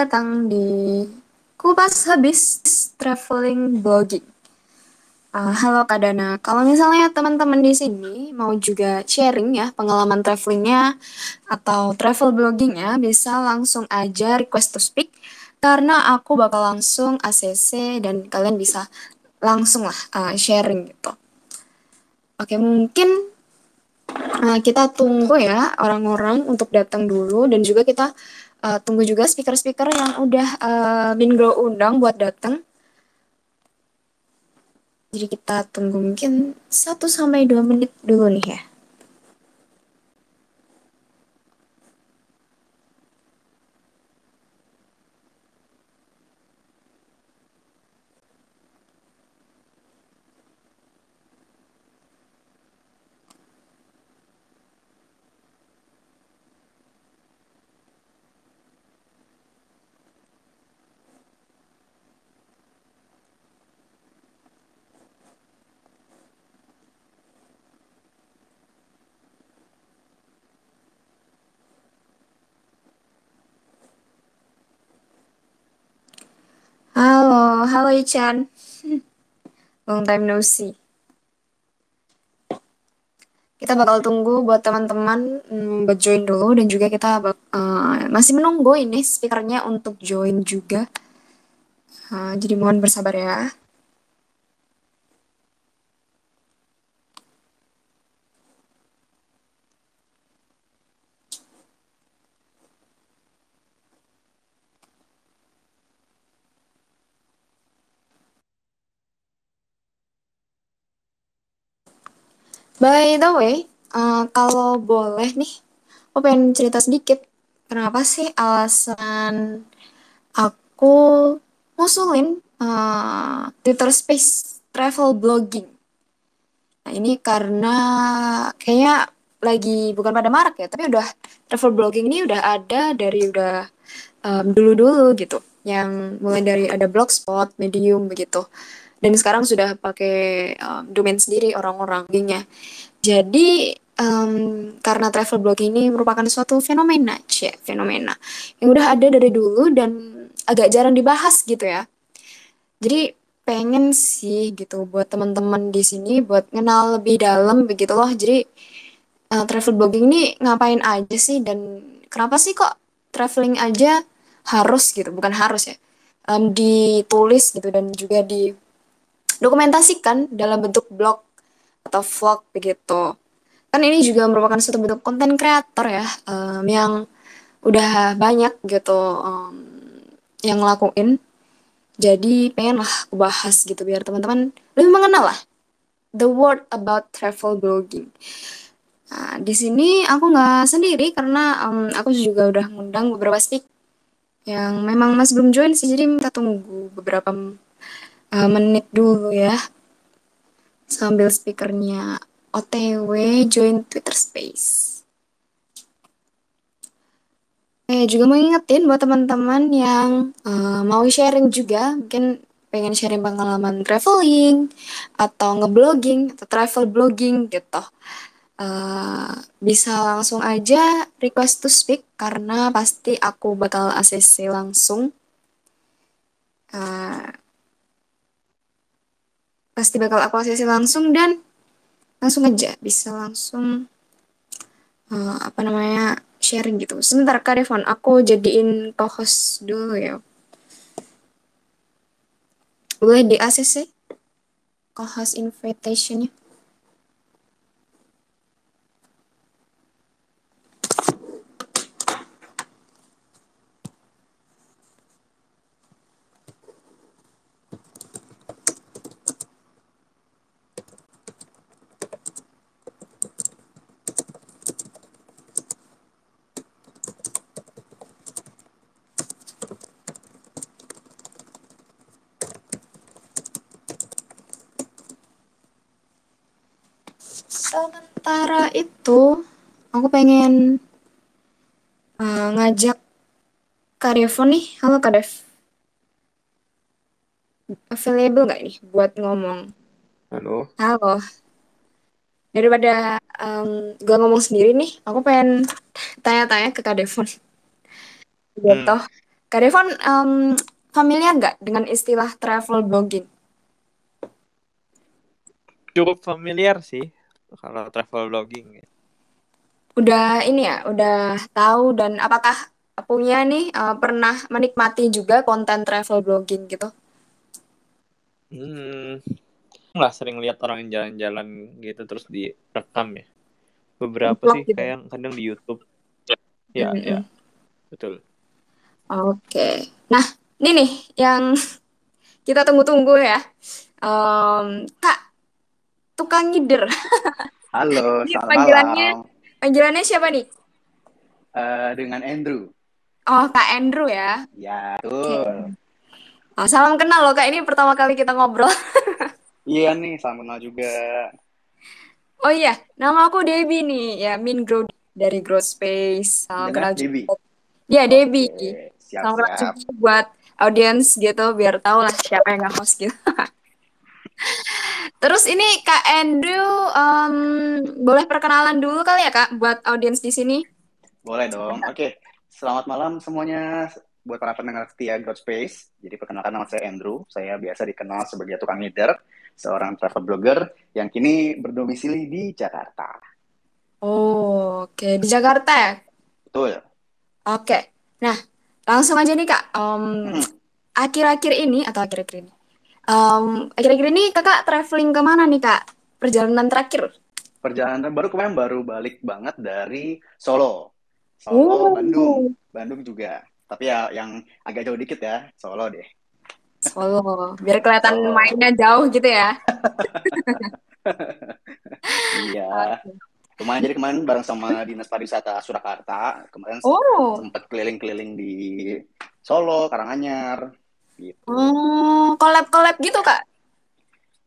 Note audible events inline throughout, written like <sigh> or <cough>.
datang di Kupas Habis Traveling Blogging. Uh, halo Kak Dana, kalau misalnya teman-teman di sini mau juga sharing ya pengalaman travelingnya atau travel bloggingnya, bisa langsung aja request to speak karena aku bakal langsung ACC dan kalian bisa langsung lah uh, sharing gitu. Oke, mungkin uh, kita tunggu ya orang-orang untuk datang dulu dan juga kita uh, tunggu juga speaker-speaker yang udah uh, Bin undang buat datang. Jadi kita tunggu mungkin 1 sampai 2 menit dulu nih ya. Halo, halo Ichan. Long time no see. Kita bakal tunggu buat teman-teman um, buat join dulu dan juga kita uh, masih menunggu ini speakernya untuk join juga. Uh, jadi mohon bersabar ya. By the way, uh, kalau boleh nih, aku pengen cerita sedikit. Kenapa sih alasan aku ngusulin uh, Twitter Space travel blogging? Nah ini karena kayaknya lagi bukan pada marak ya, tapi udah travel blogging ini udah ada dari udah um, dulu-dulu gitu. Yang mulai dari ada blogspot, medium begitu dan sekarang sudah pakai um, domain sendiri orang-orang gengnya. Jadi um, karena travel blog ini merupakan suatu fenomena, cek fenomena yang udah ada dari dulu dan agak jarang dibahas gitu ya. Jadi pengen sih gitu buat teman-teman di sini buat kenal lebih dalam begitu loh. Jadi uh, travel blogging ini ngapain aja sih dan kenapa sih kok traveling aja harus gitu, bukan harus ya. Um, ditulis gitu dan juga di dokumentasikan dalam bentuk blog atau vlog begitu. Kan ini juga merupakan suatu bentuk konten kreator ya um, yang udah banyak gitu um, yang ngelakuin. Jadi pengen lah aku bahas gitu biar teman-teman lebih mengenal lah the word about travel blogging. Nah, di sini aku nggak sendiri karena um, aku juga udah ngundang beberapa speak yang memang masih belum join sih jadi minta tunggu beberapa uh, menit dulu ya sambil speakernya OTW join Twitter Space. Eh juga mau ingetin buat teman-teman yang uh, mau sharing juga, mungkin pengen sharing pengalaman traveling atau ngeblogging atau travel blogging gitu. Uh, bisa langsung aja request to speak karena pasti aku bakal ACC langsung. Uh, pasti bakal aku aksesi langsung dan langsung aja bisa langsung uh, apa namanya sharing gitu. Sebentar Kak Devon, aku jadiin co-host dulu ya. Boleh di ACC co-host invitationnya. Sementara itu, aku pengen uh, ngajak Kak Devo nih. Halo Kak Dev. Available nggak nih buat ngomong? Halo. Halo. Daripada um, gue ngomong sendiri nih, aku pengen tanya-tanya ke Kak Devon. Gitu. Hmm. Kak Devon, um, familiar nggak dengan istilah travel blogging? Cukup familiar sih kalau travel blogging. Udah ini ya, udah tahu dan apakah punya nih uh, pernah menikmati juga konten travel blogging gitu? Hmm, nggak sering lihat orang jalan-jalan gitu terus direkam ya. Beberapa Vlog sih gitu. kayak kadang di YouTube. Ya, Mm-mm. ya, betul. Oke. Nah, ini nih yang <laughs> kita tunggu-tunggu ya. Um, Kak, tukang ngider. <laughs> Halo, Ini selamat panggilannya malam. panggilannya siapa nih? Eh, dengan Andrew. Oh, Kak Andrew ya. Ya, tuh. Oh, salam kenal loh Kak. Ini pertama kali kita ngobrol. <laughs> Iya nih, salam kenal juga. Oh iya, nama aku Debbie nih. Ya, Min Grow dari Growth Space. Salam kenal Dengan Debbie. juga. Ya, Debbie. Oke, Salam kenal juga buat audiens gitu biar tahu lah siapa yang nge-host gitu. <laughs> Terus ini Kak Andrew em, boleh perkenalan dulu kali ya Kak buat audiens di sini? Boleh dong. Oke, selamat malam semuanya buat para pendengar setia Growth Space. Jadi perkenalkan nama saya Andrew. Saya biasa dikenal sebagai tukang leader, seorang travel blogger yang kini berdomisili di Jakarta. Oh, oke di Jakarta ya. Betul. Oke. Nah, langsung aja nih Kak. Em, Hmm. akhir-akhir ini atau akhir-akhir ini? Em, akhir-akhir ini Kakak traveling ke mana nih Kak? Perjalanan terakhir? Perjalanan baru kemarin baru balik banget dari Solo. Solo, Bandung. Oh, Bandung juga. Tapi ya yang agak jauh dikit ya, Solo deh. Solo. Biar kelihatan Solo. mainnya jauh gitu ya. <laughs> Iya. Oke. Lumayan jadi kemarin bareng sama Dinas Pariwisata Surakarta. Kemarin Oh, sempat keliling-keliling di Solo, Karanganyar, gitu. oh, collab-collab gitu Kak?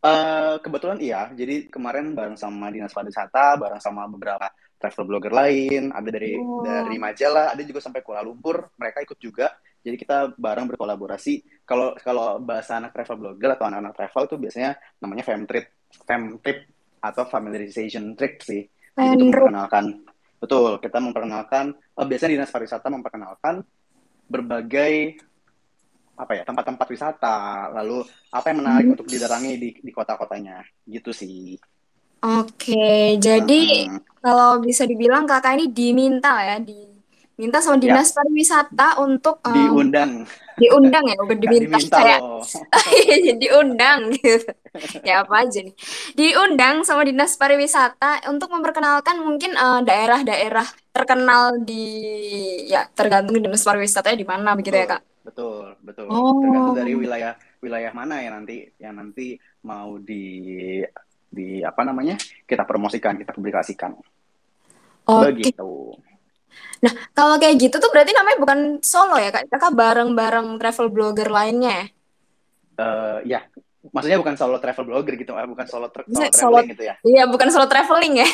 Eh, kebetulan iya, jadi kemarin bareng sama Dinas Pariwisata, bareng sama beberapa travel blogger lain, ada dari Oh. dari Majalah, ada juga sampai Kuala Lumpur, mereka ikut juga. Jadi kita bareng berkolaborasi. Kalau kalau bahasa anak travel blogger atau anak-anak travel tuh biasanya namanya fam trip, fam trip atau familiarization trip sih. Jadi itu memperkenalkan, betul, kita memperkenalkan, eh, biasanya Dinas Pariwisata memperkenalkan berbagai apa ya tempat-tempat wisata, lalu apa yang menarik Hmm. untuk didatangi di di kota-kotanya, gitu sih. Oke, jadi Mm-mm. kalau bisa dibilang kakak ini diminta ya, diminta sama Ya, dinas pariwisata untuk em, diundang, diundang ya, bukan diminta diminta kayak <laughs> diundang gitu. Ya apa aja nih, diundang sama dinas pariwisata untuk memperkenalkan mungkin eh, daerah-daerah terkenal di ya tergantung dinas pariwisatanya di mana begitu ya kak. Betul, betul. Oh, Tergantung dari wilayah wilayah mana ya nanti yang nanti mau di di apa namanya kita promosikan, kita publikasikan, oke. begitu. Nah, kalau kayak gitu tuh berarti namanya bukan solo ya kak, kakak bareng-bareng travel blogger lainnya ya? Eh ya, maksudnya bukan solo travel blogger gitu, eh, bukan solo tra- solo, traveling gitu ya. iya bukan solo traveling ya?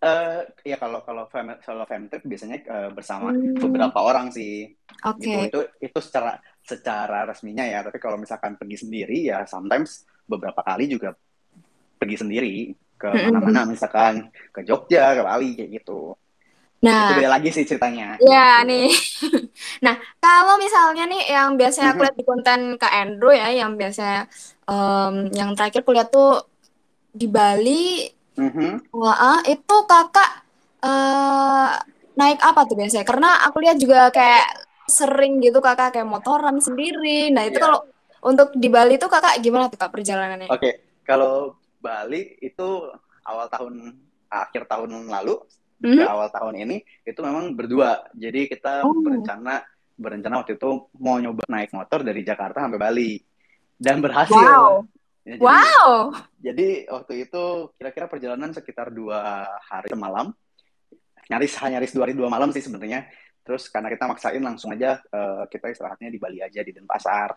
Eh ya kalau kalau fam- solo fam trip biasanya eh, bersama Hmm, beberapa orang sih. oke. gitu itu itu secara secara resminya ya tapi kalau misalkan pergi sendiri ya sometimes beberapa kali juga pergi sendiri ke Mm-mm. mana-mana misalkan ke Jogja ke Bali kayak gitu itu Nah, beda lagi sih ceritanya ya gitu nih. <laughs> Nah, kalau misalnya nih yang biasanya aku Mhm, lihat di konten Kak Andrew ya, yang biasanya em, yang terakhir kulihat tuh di Bali, mhm. wah, itu kakak eh, naik apa tuh biasanya? Karena aku lihat juga kayak sering gitu kakak kayak motoran sendiri. Nah, itu Iya. kalau untuk di Bali tuh kakak gimana tuh kak perjalanannya? oke kalau Bali itu awal tahun akhir tahun lalu ke Mhm. awal tahun ini itu memang berdua jadi kita Oh, berencana berencana waktu itu mau nyoba naik motor dari Jakarta sampai Bali dan berhasil wow, Ya, jadi wow. Jadi waktu itu kira-kira perjalanan sekitar dua hari semalam, nyaris hanya nyaris dua hari dua malam sih sebenarnya. Terus karena kita maksain langsung aja eh, kita istirahatnya di Bali aja di Denpasar.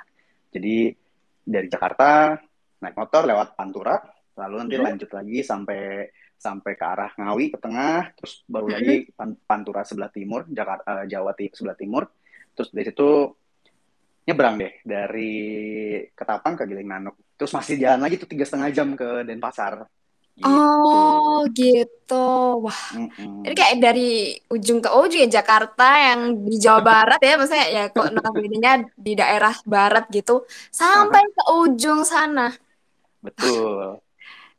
Jadi dari Jakarta naik motor lewat Pantura, lalu nanti Mhm. lanjut lagi sampai sampai ke arah Ngawi ke tengah, terus baru Mhm. lagi Pan- Pantura sebelah timur, Jakarta Jawa Ti- sebelah timur. Terus dari situ nyebrang deh dari Ketapang ke Giling Nanuk. Terus masih jalan lagi tuh tiga setengah jam ke Denpasar. Gitu. Oh, gitu. Wah, Mm-mm. ini kayak dari ujung ke ujung ya Jakarta yang di Jawa Barat ya, maksudnya ya kok notabene-nya di daerah barat gitu, sampai ke ujung sana. betul.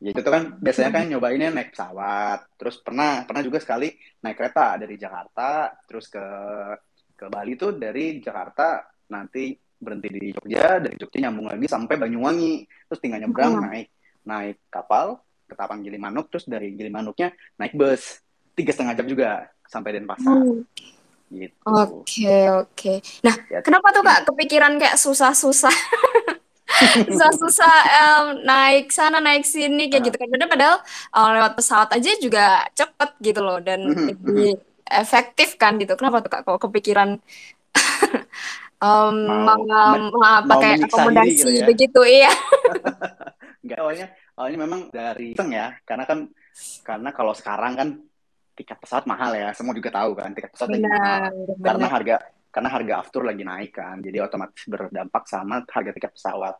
Ya itu kan biasanya kan nyobainnya naik pesawat, terus pernah pernah juga sekali naik kereta dari Jakarta, terus ke ke Bali tuh dari Jakarta nanti berhenti di Jogja, dari Jogja nyambung lagi sampai Banyuwangi, terus tinggal nyebrang Hmm. naik naik kapal ke Tapang Gilimanuk, terus dari Gilimanuknya naik bus tiga setengah jam juga sampai Denpasar Hmm. gitu. Oke, oke. Nah, Ya, kenapa tuh Kak kepikiran kayak susah-susah, <laughs> susah-susah em, naik sana, naik sini kayak Ah, gitu kan? Padahal padahal, eh, lewat pesawat aja juga cepet gitu loh dan mhm, mhm. lebih efektif kan gitu. Kenapa tuh Kak kok kepikiran <laughs> em, Mau mau, mau mau pakai menyiksa diri gitu akomodasi ya. begitu? Iya. <laughs> Enggak awalnya awalnya memang dari iseng ya, karena kan karena kalau sekarang kan tiket pesawat mahal ya, semua juga tahu kan tiket pesawat lagi mahal Benar, karena benar. harga karena harga aftur lagi naik kan, jadi otomatis berdampak sama harga tiket pesawat.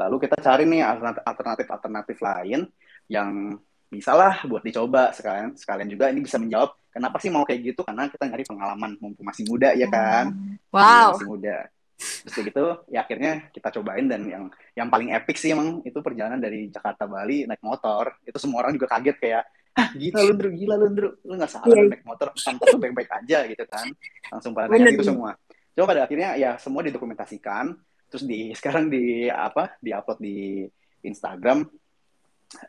Lalu kita cari nih alternatif alternatif lain yang bisalah buat dicoba sekalian sekalian juga ini bisa menjawab kenapa sih mau kayak gitu karena kita nyari pengalaman mumpung masih muda ya kan, iya Wow. masih muda. Terus gitu, ya akhirnya kita cobain dan yang yang paling epic sih emang itu perjalanan dari Jakarta Bali naik motor. Itu semua orang juga kaget kayak, ah gila lu Ndru, gila lu Ndru, lu nggak salah Iya, lu naik motor, pantas lu baik-baik aja gitu kan. Langsung pada nanya gitu semua. Cuma pada akhirnya ya semua didokumentasikan, terus di <laughs> sekarang di apa, di-upload di Instagram.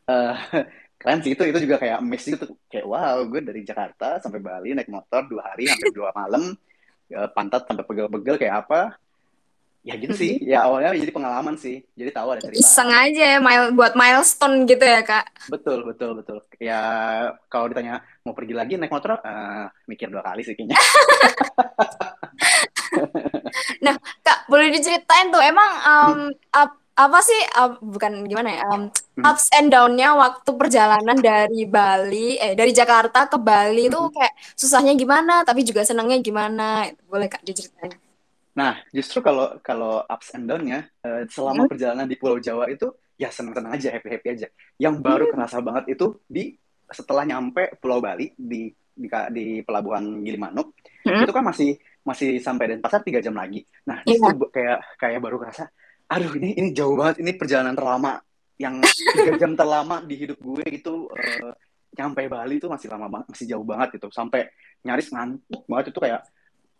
Eh keren sih itu itu juga kayak miss gitu kayak wow gue dari Jakarta sampai Bali naik motor dua hari hampir dua malam. Eh, pantat sampai pegel-pegel kayak apa. Ya gitu sih. Mhm. ya awalnya jadi pengalaman sih. Jadi tahu ada cerita. Aja ya, mile, buat milestone gitu ya Kak. betul betul betul. Ya kalau ditanya mau pergi lagi naik motor eh, mikir dua kali sih kayaknya. <laughs> Nah, Kak, boleh diceritain tuh emang em, ap- apa sih ap- bukan gimana ya Hmm. ups and down-nya waktu perjalanan dari Bali eh dari Jakarta ke Bali itu Hmm. kayak susahnya gimana tapi juga senangnya gimana boleh Kak diceritain nah justru kalau kalau ups and down-nya eh, selama Hmm. perjalanan di Pulau Jawa itu ya seneng-seneng aja happy happy aja yang baru Hmm. kerasa banget itu di setelah nyampe Pulau Bali di di, di pelabuhan Gilimanuk Hmm. itu kan masih masih sampai Denpasar tiga jam lagi. Nah Iya. situ kayak kayak baru kerasa, aduh ini ini jauh banget, ini perjalanan terlama. Yang tiga jam terlama di hidup gue itu eh, nyampe Bali itu masih lama banget, masih jauh banget gitu, sampai nyaris ngantuk banget. Itu kayak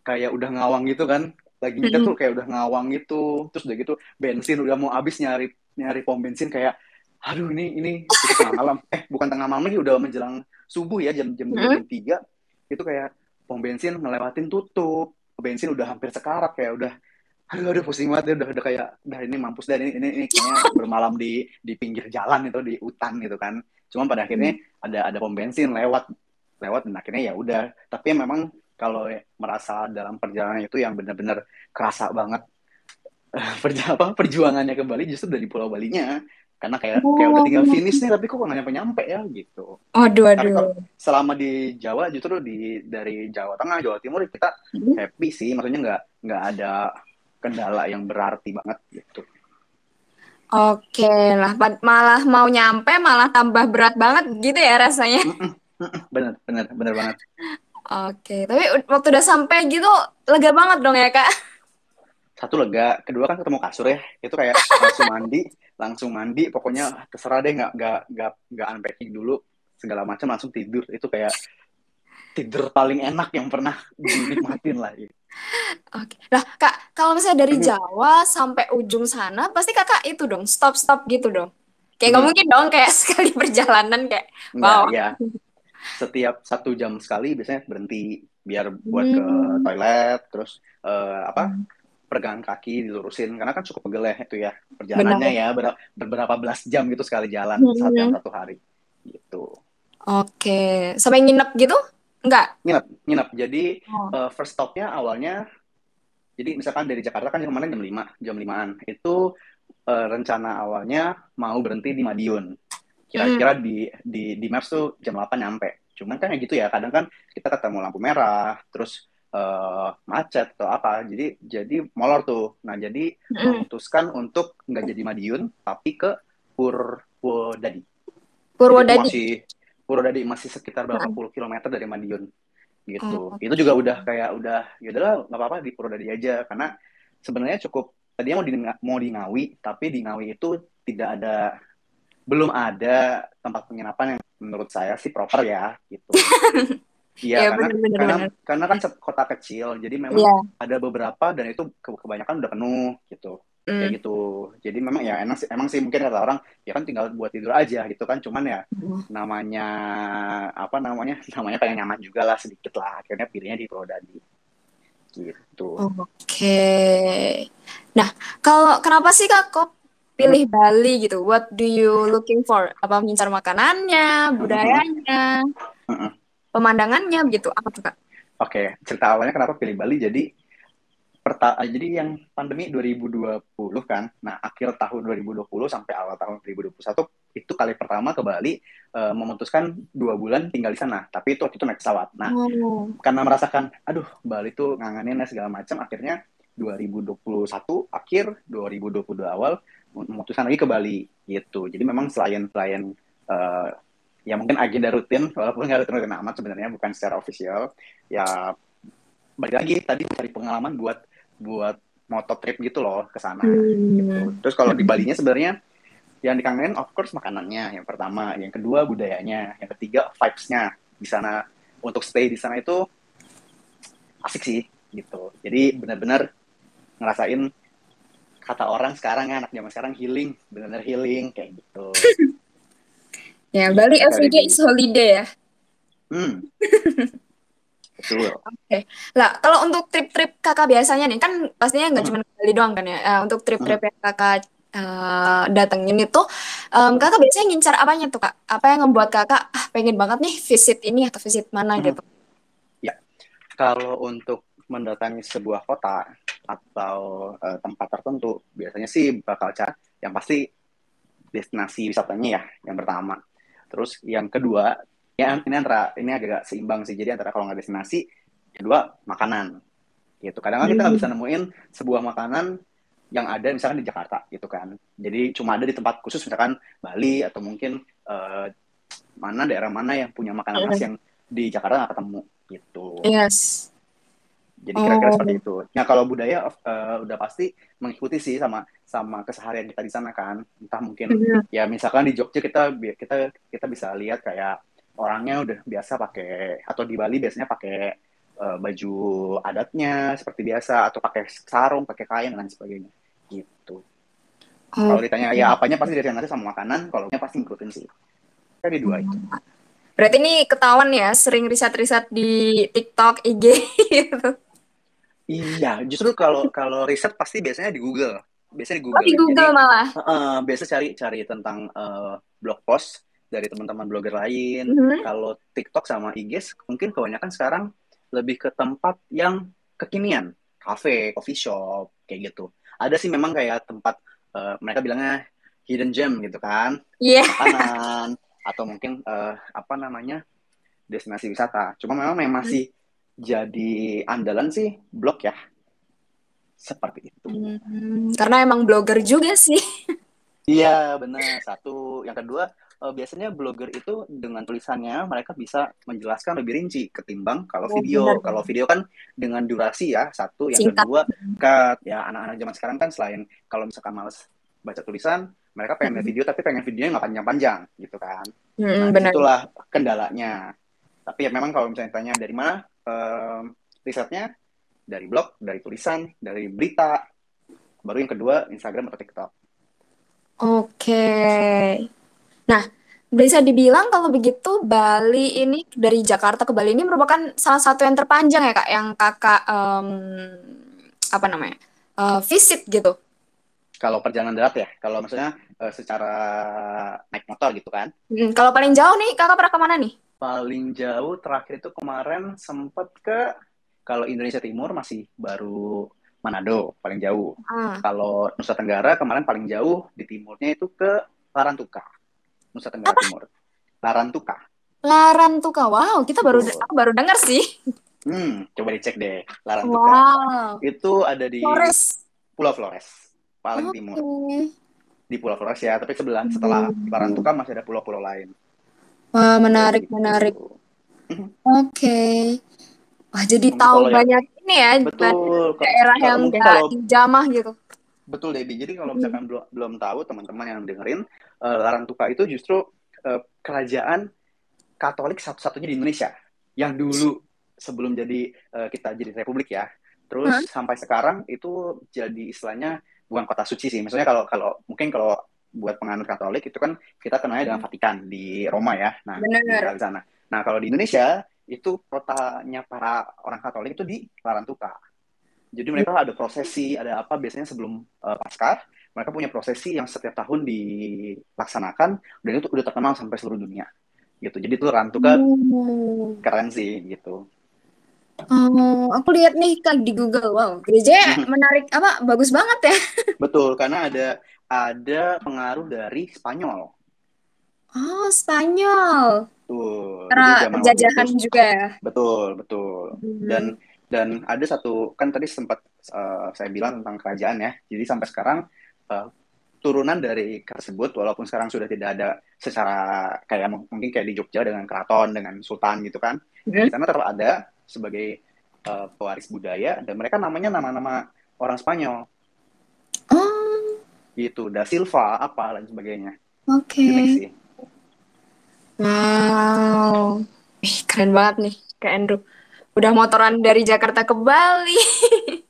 kayak udah ngawang gitu kan, lagi nyetir Hmm. tuh kayak udah ngawang gitu, terus udah gitu bensin udah mau habis nyari nyari pom bensin kayak, aduh ini ini tengah malam, eh bukan tengah malam lagi udah menjelang subuh ya jam jam tiga itu kayak pom bensin ngelewatin tutup. Bensin udah hampir sekarat kayak udah aduh aduh pusing banget. Ya udah udah kayak udah ini mampus dan ini ini, ini kayaknya bermalam di di pinggir jalan itu di hutan gitu kan. Cuma pada akhirnya ada ada pom bensin lewat lewat dan akhirnya ya udah. Tapi memang kalau merasa dalam perjalanan itu yang benar-benar kerasa banget <laughs> perja apa perjuangannya ke Bali justru dari Pulau Balinya. Karena kayak kayak udah tinggal finish nih tapi kok nggak nyampe nyampe ya gitu. Aduh, aduh. selama di Jawa justru di dari Jawa Tengah Jawa Timur kita Hmm. happy sih. Maksudnya nggak nggak ada kendala yang berarti banget gitu Oke lah, malah mau nyampe malah tambah berat banget gitu ya rasanya. Bener bener bener banget Oke, tapi waktu udah sampai gitu lega banget dong ya Kak. satu lega kedua kan ketemu kasur ya itu kayak langsung mandi langsung mandi pokoknya terserah deh nggak nggak nggak nggak unpacking dulu segala macam langsung tidur itu kayak tidur paling enak yang pernah dinikmatin lah gitu. Oke. Nah, Kak, kalau misalnya dari. Jawa sampai ujung sana, pasti Kakak itu dong, stop-stop gitu dong. Kayak nggak Mhm. mungkin dong kayak <laughs> sekali perjalanan kayak, wow. ya. Setiap satu jam sekali biasanya berhenti biar buat ke Hmm. toilet, terus eh, apa pergangan kaki dilurusin karena kan cukup pegel ya itu ya perjalanannya Benar. ya ber- beberapa belas jam gitu sekali jalan Hmm. dalam satu hari gitu. Oke, sampai nginep gitu? Enggak. Nginep, nginep. Jadi Oh. eh, first stopnya awalnya jadi misalkan dari Jakarta kan kemarin jam 5, jam 5-an. Itu eh, rencana awalnya mau berhenti di Madiun. Kira-kira di di di Maps tuh jam 8 nyampe. Cuman kan ya gitu ya, kadang kan kita ketemu lampu merah, terus eh, macet atau apa. Jadi jadi molor tuh. Nah, jadi Mm-mm. memutuskan untuk nggak jadi Madiun, tapi ke Purwodadi. Jadi Purwodadi. masih Purwodadi masih sekitar berapa puluh kilometer dari Madiun gitu. Oh, Itu juga udah kayak udah ya udahlah nggak apa-apa di Purwodadi aja karena sebenarnya cukup tadinya mau di mau di Ngawi tapi di Ngawi itu tidak ada belum ada tempat penginapan yang menurut saya sih proper ya gitu. <laughs> Iya Iya karena karena karena kan kota kecil jadi memang Iya. ada beberapa dan itu ke- kebanyakan udah penuh gitu kayak Hmm. gitu jadi memang ya emang sih emang sih mungkin kata orang ya kan tinggal buat tidur aja gitu kan cuman ya Hmm. namanya apa namanya <laughs> namanya pengen nyaman juga lah sedikit lah akhirnya pilihnya di Purwodadi gitu Oke. Nah, kalau kenapa sih Kak kok pilih Bali gitu? What do you looking for? Apa mengincar makanannya, budayanya, Heeh. pemandangannya begitu? Apa tuh Kak? Oke, cerita awalnya kenapa pilih Bali? Jadi perta jadi yang pandemi 2020 kan. Nah, akhir tahun 2020 sampai awal tahun 2021 itu kali pertama ke Bali eh, memutuskan dua bulan tinggal di sana. Tapi itu waktu itu naik pesawat. Nah, Oh. karena merasakan, aduh, Bali tuh ngangenin segala macam, akhirnya 2021 akhir 2022 awal memutuskan lagi ke Bali gitu. Jadi memang selain selain eh, ya mungkin agenda rutin walaupun nggak rutin-rutin amat sebenarnya bukan secara official ya balik lagi tadi cari pengalaman buat buat moto trip gitu loh ke sana gitu. Hmm. Terus kalau di Balinya sebenarnya yang dikangenin of course makanannya yang pertama, yang kedua budayanya, yang ketiga vibes-nya di sana untuk stay di sana itu asik sih gitu. Jadi benar-benar ngerasain kata orang sekarang ya anak zaman sekarang healing, benar-benar healing kayak gitu. <laughs> Ya, Bali Gitu, every day Kak is holiday ya. Hmm. <laughs> Betul. Lah, kalau untuk trip-trip kakak biasanya nih, kan pastinya nggak Hmm. cuma Bali doang kan ya. Eh, untuk trip-trip yang kakak eh, datengin itu, em, kakak biasanya ngincar apanya tuh kak? Apa yang membuat kakak ah pengen banget nih visit ini atau visit mana Hmm. gitu? Ya, kalau untuk mendatangi sebuah kota atau eh, tempat tertentu, biasanya sih bakal cari yang pasti destinasi wisatanya ya, yang pertama. Terus yang kedua, ya ini antara ini agak seimbang sih. Jadi antara kalau nggak destinasi, kedua makanan. Gitu. Kadang-kadang kita nggak bisa Hmm. nemuin sebuah makanan yang ada misalkan di Jakarta gitu kan. Jadi cuma ada di tempat khusus misalkan Bali atau mungkin eh, mana daerah mana yang punya makanan khas Hmm. yang di Jakarta nggak ketemu gitu. Yes. Jadi kira-kira Oh. seperti itu. Nah kalau budaya eh, udah pasti mengikuti sih sama sama keseharian kita di sana kan. Entah mungkin Mhm. ya misalkan di Jogja kita kita kita bisa lihat kayak orangnya udah biasa pakai atau di Bali biasanya pakai eh, baju adatnya seperti biasa atau pakai sarung, pakai kain dan lain sebagainya gitu. Kalau ditanya ya apanya pasti dari nasi sama makanan, kalau nya pasti ngikutin sih. Kan di dua itu. Berarti ini ketahuan ya, sering riset-riset di TikTok, IG <laughs> gitu. Iya, justru kalau kalau riset pasti biasanya di Google. Biasanya di Oh, Google. di ya. Google Jadi malah. eh, biasa cari cari tentang eh, blog post dari teman-teman blogger lain. Mhm. Kalau TikTok sama IG mungkin kebanyakan sekarang lebih ke tempat yang kekinian, cafe, coffee shop, kayak gitu. Ada sih memang kayak tempat eh, mereka bilangnya hidden gem gitu kan, Iya. makanan <laughs> atau mungkin eh, apa namanya destinasi wisata. Cuma memang yang masih jadi andalan sih blog ya, seperti itu. Hmm, karena emang blogger juga sih. Iya, benar. Satu. Yang kedua, eh, biasanya blogger itu dengan tulisannya mereka bisa menjelaskan lebih rinci ketimbang kalau Oh, video. benar, Kalau video kan dengan durasi ya, satu. Yang Singkat. kedua, cut. Ya, anak-anak zaman sekarang kan selain kalau misalkan males baca tulisan, mereka pengen lihat Mhm. video tapi pengen videonya nggak panjang-panjang gitu kan. Hmm, Nah, benar. di situlah kendalanya. Tapi ya memang kalau misalnya tanya dari mana em, risetnya, dari blog, dari tulisan, dari berita. Baru yang kedua, Instagram atau TikTok. Oke. Nah, bisa dibilang kalau begitu Bali ini dari Jakarta ke Bali ini merupakan salah satu yang terpanjang ya Kak, yang Kakak em, apa namanya? eh, visit gitu. Kalau perjalanan darat ya, kalau maksudnya eh, secara naik motor gitu kan. Hmm, kalau paling jauh nih Kakak pernah ke mana nih? Paling jauh terakhir itu kemarin sempat ke, kalau Indonesia Timur masih baru Manado, paling jauh. Ah, Kalau Nusa Tenggara kemarin paling jauh di timurnya itu ke Larantuka. Nusa Tenggara Timur. Larantuka. Larantuka. Wow, kita baru Betul. aku baru dengar sih. Hmm, coba dicek deh. Larantuka. Wow. Itu ada di Flores. Pulau Flores, paling Oke. timur. Di Pulau Flores ya, tapi sebelah setelah Hmm. Larantuka masih ada pulau-pulau lain. Wah, menarik, gitu. menarik. Mhm. Oke. Wah, jadi Untuk tahu kalau yang banyak ini ya, banyak betul, daerah kalau yang mungkin kalau dijamah gitu. betul Debbie. Jadi kalau Hmm. misalkan belum belum tahu teman-teman yang dengerin, eh, Larantuka itu justru eh, kerajaan Katolik satu-satunya di Indonesia yang dulu sebelum jadi eh, kita jadi republik ya. Terus Hah? sampai sekarang itu jadi istilahnya bukan kota suci sih. Maksudnya kalau kalau mungkin kalau buat penganut Katolik itu kan kita kenalnya dengan Vatikan di Roma ya. Nah, di Benar. daerah sana. Nah, kalau di Indonesia itu kotanya para orang Katolik itu di Larantuka. Jadi mereka ada prosesi, ada apa biasanya sebelum uh, Paskah, mereka punya prosesi yang setiap tahun dilaksanakan dan itu udah terkenal sampai seluruh dunia. Gitu. Jadi itu Larantuka Oh. keren sih gitu. Oh, aku lihat nih Kak di Google. Wow, gerejanya menarik apa? Bagus banget ya. <laughs> Betul, karena ada ada pengaruh dari Spanyol. Oh, Spanyol. Tuh, Karena penjajahan juga ya. betul, betul. Hmm. Dan dan ada satu kan tadi sempat uh, saya bilang tentang kerajaan ya. Jadi sampai sekarang uh, turunan dari tersebut walaupun sekarang sudah tidak ada secara kayak mungkin kayak di Jogja dengan keraton dengan sultan gitu kan. Di sana tetap ada sebagai uh, pewaris budaya dan mereka namanya nama-nama orang Spanyol Oh, gitu, Da Silva apa dan sebagainya. oke. Unik sih. Wow. Ih, keren banget nih Kak Andrew. Udah motoran dari Jakarta ke Bali. <laughs>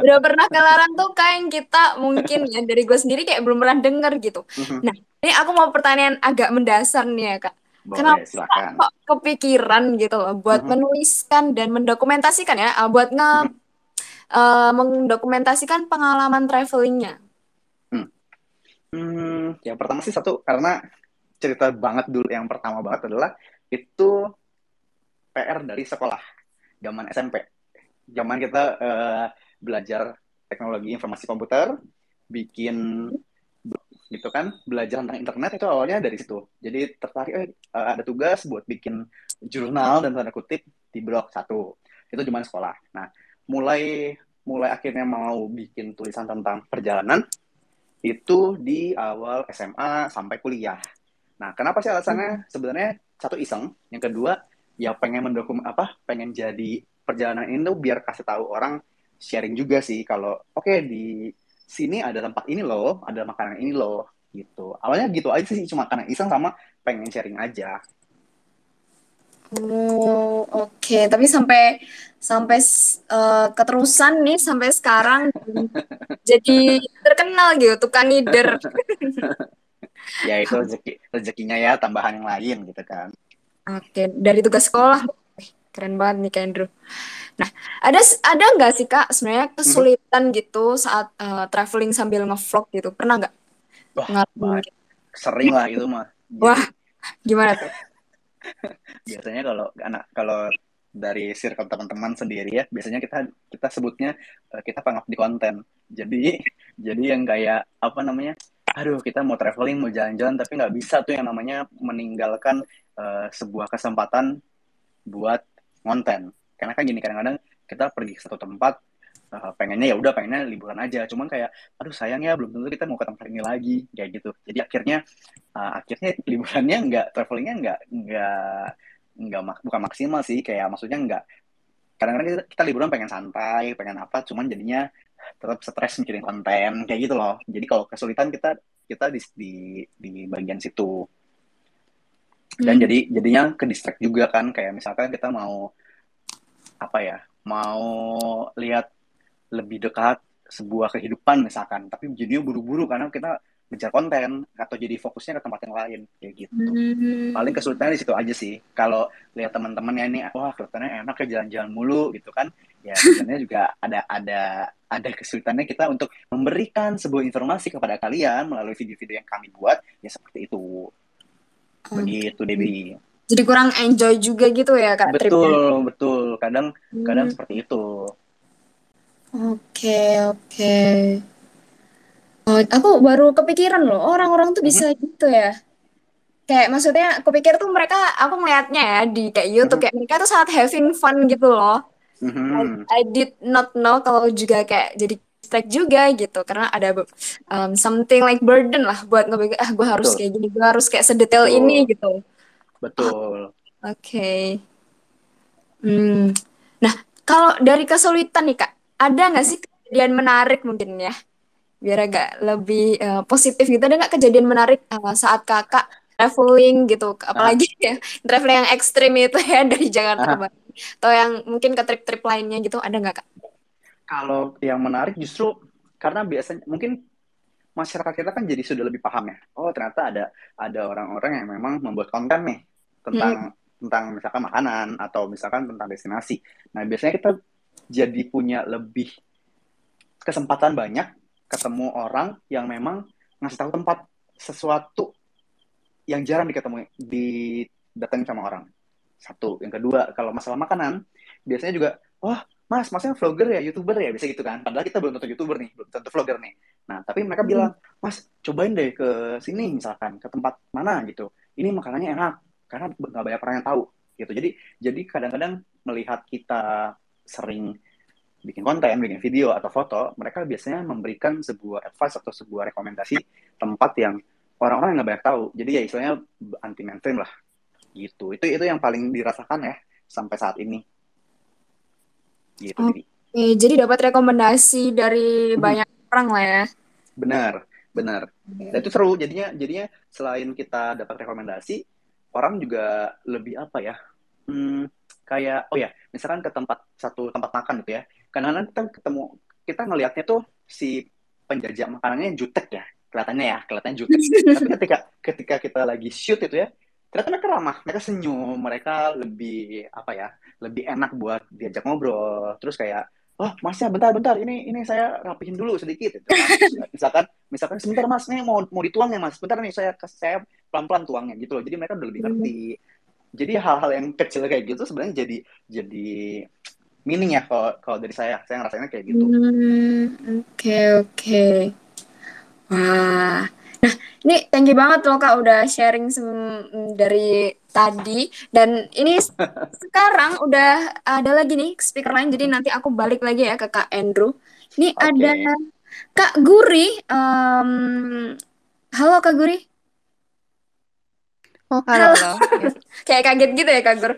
Udah pernah ke Larantuka yang kita mungkin ya dari gue sendiri kayak belum pernah denger gitu. Mhm. Nah, ini aku mau pertanyaan agak mendasar nih ya Kak. Kenapa Boleh, silakan. kok kepikiran gitu loh buat Mhm. menuliskan dan mendokumentasikan ya, uh, buat nge uh, mendokumentasikan pengalaman travelingnya. Hmm, yang pertama sih satu karena cerita banget dulu yang pertama banget adalah itu PR dari sekolah zaman SMP. Zaman kita eh, belajar teknologi informasi komputer, bikin gitu kan, belajar tentang internet itu awalnya dari situ. Jadi tertarik eh, ada tugas buat bikin jurnal dan tanda kutip di blog satu. Itu zaman sekolah. Nah, mulai mulai akhirnya mau bikin tulisan tentang perjalanan itu di awal SMA sampai kuliah. Nah, kenapa sih alasannya? Sebenarnya satu iseng, yang kedua ya pengen mendokum apa? Pengen jadi perjalanan ini tuh biar kasih tahu orang sharing juga sih kalau oke okay, di sini ada tempat ini loh, ada makanan ini loh gitu. Awalnya gitu aja sih cuma karena iseng sama pengen sharing aja. Oh, oke. Tapi sampai sampai uh, keterusan nih sampai sekarang <laughs> jadi terkenal gitu tukang ngider. <laughs> ya itu rezeki rezekinya ya tambahan yang lain gitu kan. Oke, dari tugas sekolah. Keren banget nih Kak Andrew. Nah, ada ada nggak sih Kak sebenarnya kesulitan hmm. gitu saat uh, traveling sambil ngevlog gitu? Pernah nggak? Wah, sering lah itu mah. Wah, gimana tuh? <laughs> biasanya kalau anak kalau dari circle teman-teman sendiri ya biasanya kita kita sebutnya uh, kita pengabdi konten jadi jadi yang kayak apa namanya aduh kita mau traveling mau jalan-jalan tapi nggak bisa tuh yang namanya meninggalkan uh, sebuah kesempatan buat konten. Karena kan gini kadang-kadang kita pergi ke satu tempat uh, pengennya ya udah pengennya liburan aja. Cuman kayak aduh sayang ya belum tentu kita mau ke tempat ini lagi kayak gitu. Jadi akhirnya uh, akhirnya <laughs> liburannya nggak travelingnya nggak nggak nggak mak bukan maksimal sih. Kayak maksudnya nggak kadang-kadang kita, kita liburan pengen santai pengen apa cuman jadinya tetap stres mikirin konten kayak gitu loh. Jadi kalau kesulitan kita kita di di, di bagian situ dan hmm. jadi jadinya ke distract juga kan kayak misalkan kita mau apa ya mau lihat lebih dekat sebuah kehidupan misalkan. Tapi jadinya buru-buru karena kita ngejar konten atau jadi fokusnya ke tempat yang lain kayak gitu. Hmm. paling kesulitannya di situ aja sih. Kalau lihat teman-temannya ini wah kelihatannya enak ya jalan-jalan mulu gitu kan. Ya sebenarnya juga ada ada ada kesulitannya kita untuk memberikan sebuah informasi kepada kalian melalui video-video yang kami buat ya seperti itu begitu Debbie Jadi kurang enjoy juga gitu ya kak betul tripnya? betul kadang Hmm. kadang seperti itu Oke oke. Oh, aku baru kepikiran loh orang-orang tuh bisa gitu ya. Kayak maksudnya aku pikir tuh mereka aku ngeliatnya ya di kayak YouTube kayak mereka tuh sangat having fun gitu loh. I, Mhm. I did not know kalau juga kayak jadi distract juga gitu karena ada um, something like burden lah buat ngebagi ah gue harus Betul. kayak gini gue harus kayak sedetail Betul. ini gitu. Betul. Oke. Hmm. Nah, kalau dari kesulitan nih Kak, ada nggak sih kejadian menarik mungkin ya? Biar agak lebih uh, positif gitu. Ada nggak kejadian menarik uh, saat Kakak traveling gitu? Apalagi <laughs> ya, traveling yang ekstrim itu ya <laughs> dari Jakarta ke Bali. Atau yang mungkin ke trip-trip lainnya gitu, ada nggak Kak? Kalau yang menarik justru karena biasanya mungkin masyarakat kita kan jadi sudah lebih paham ya. Oh ternyata ada ada orang-orang yang memang membuat konten nih tentang hmm tentang misalkan makanan atau misalkan tentang destinasi. Nah, biasanya kita jadi punya lebih kesempatan banyak ketemu orang yang memang ngasih tahu tempat sesuatu yang jarang diketemu didatangi sama orang. Satu, yang kedua, kalau masalah makanan, biasanya juga, wah, mas, masnya vlogger ya, youtuber ya, bisa gitu kan. Padahal kita belum tentu youtuber nih, belum tentu vlogger nih. Nah, tapi mereka bilang, mas, cobain deh ke sini misalkan, ke tempat mana gitu. Ini makanannya enak, karena nggak banyak orang yang tahu gitu jadi jadi kadang-kadang melihat kita sering bikin konten, bikin video atau foto, mereka biasanya memberikan sebuah advice atau sebuah rekomendasi tempat yang orang-orang yang nggak banyak tahu. Jadi ya istilahnya anti mainstream lah, gitu. Itu itu yang paling dirasakan ya sampai saat ini. Gitu. Oke, jadi dapat rekomendasi dari hmm. banyak orang lah ya. Benar, benar. Dan itu seru. Jadinya jadinya selain kita dapat rekomendasi, orang juga lebih apa ya hmm, kayak oh ya misalkan ke tempat satu tempat makan gitu ya kadang-kadang kita ketemu kita ngelihatnya tuh si penjajah makanannya jutek ya kelihatannya ya kelihatannya jutek <laughs> tapi ketika ketika kita lagi shoot itu ya ternyata mereka ramah mereka senyum mereka lebih apa ya lebih enak buat diajak ngobrol. Terus kayak oh masnya bentar-bentar ini ini saya rapihin dulu sedikit. Gitu. <laughs> misalkan misalkan sebentar mas nih mau mau dituang ya mas. Bentar nih saya saya pelan-pelan tuangnya. Gitu loh. Jadi mereka udah lebih hmm. ngerti. Jadi hal-hal yang kecil kayak gitu sebenarnya jadi jadi meaning ya kalau kalau dari saya. Saya ngerasainnya kayak gitu. Oke hmm, oke okay, okay. wah Nah, ini thank you banget loh Kak udah sharing dari tadi dan ini <laughs> sekarang udah ada lagi nih speaker lain jadi nanti aku balik lagi ya ke Kak Andrew. Ini okay. ada Kak Guri. Um, halo Kak Guri. Oh, halo. halo. <laughs> Kayak kaget gitu ya Kak Gur.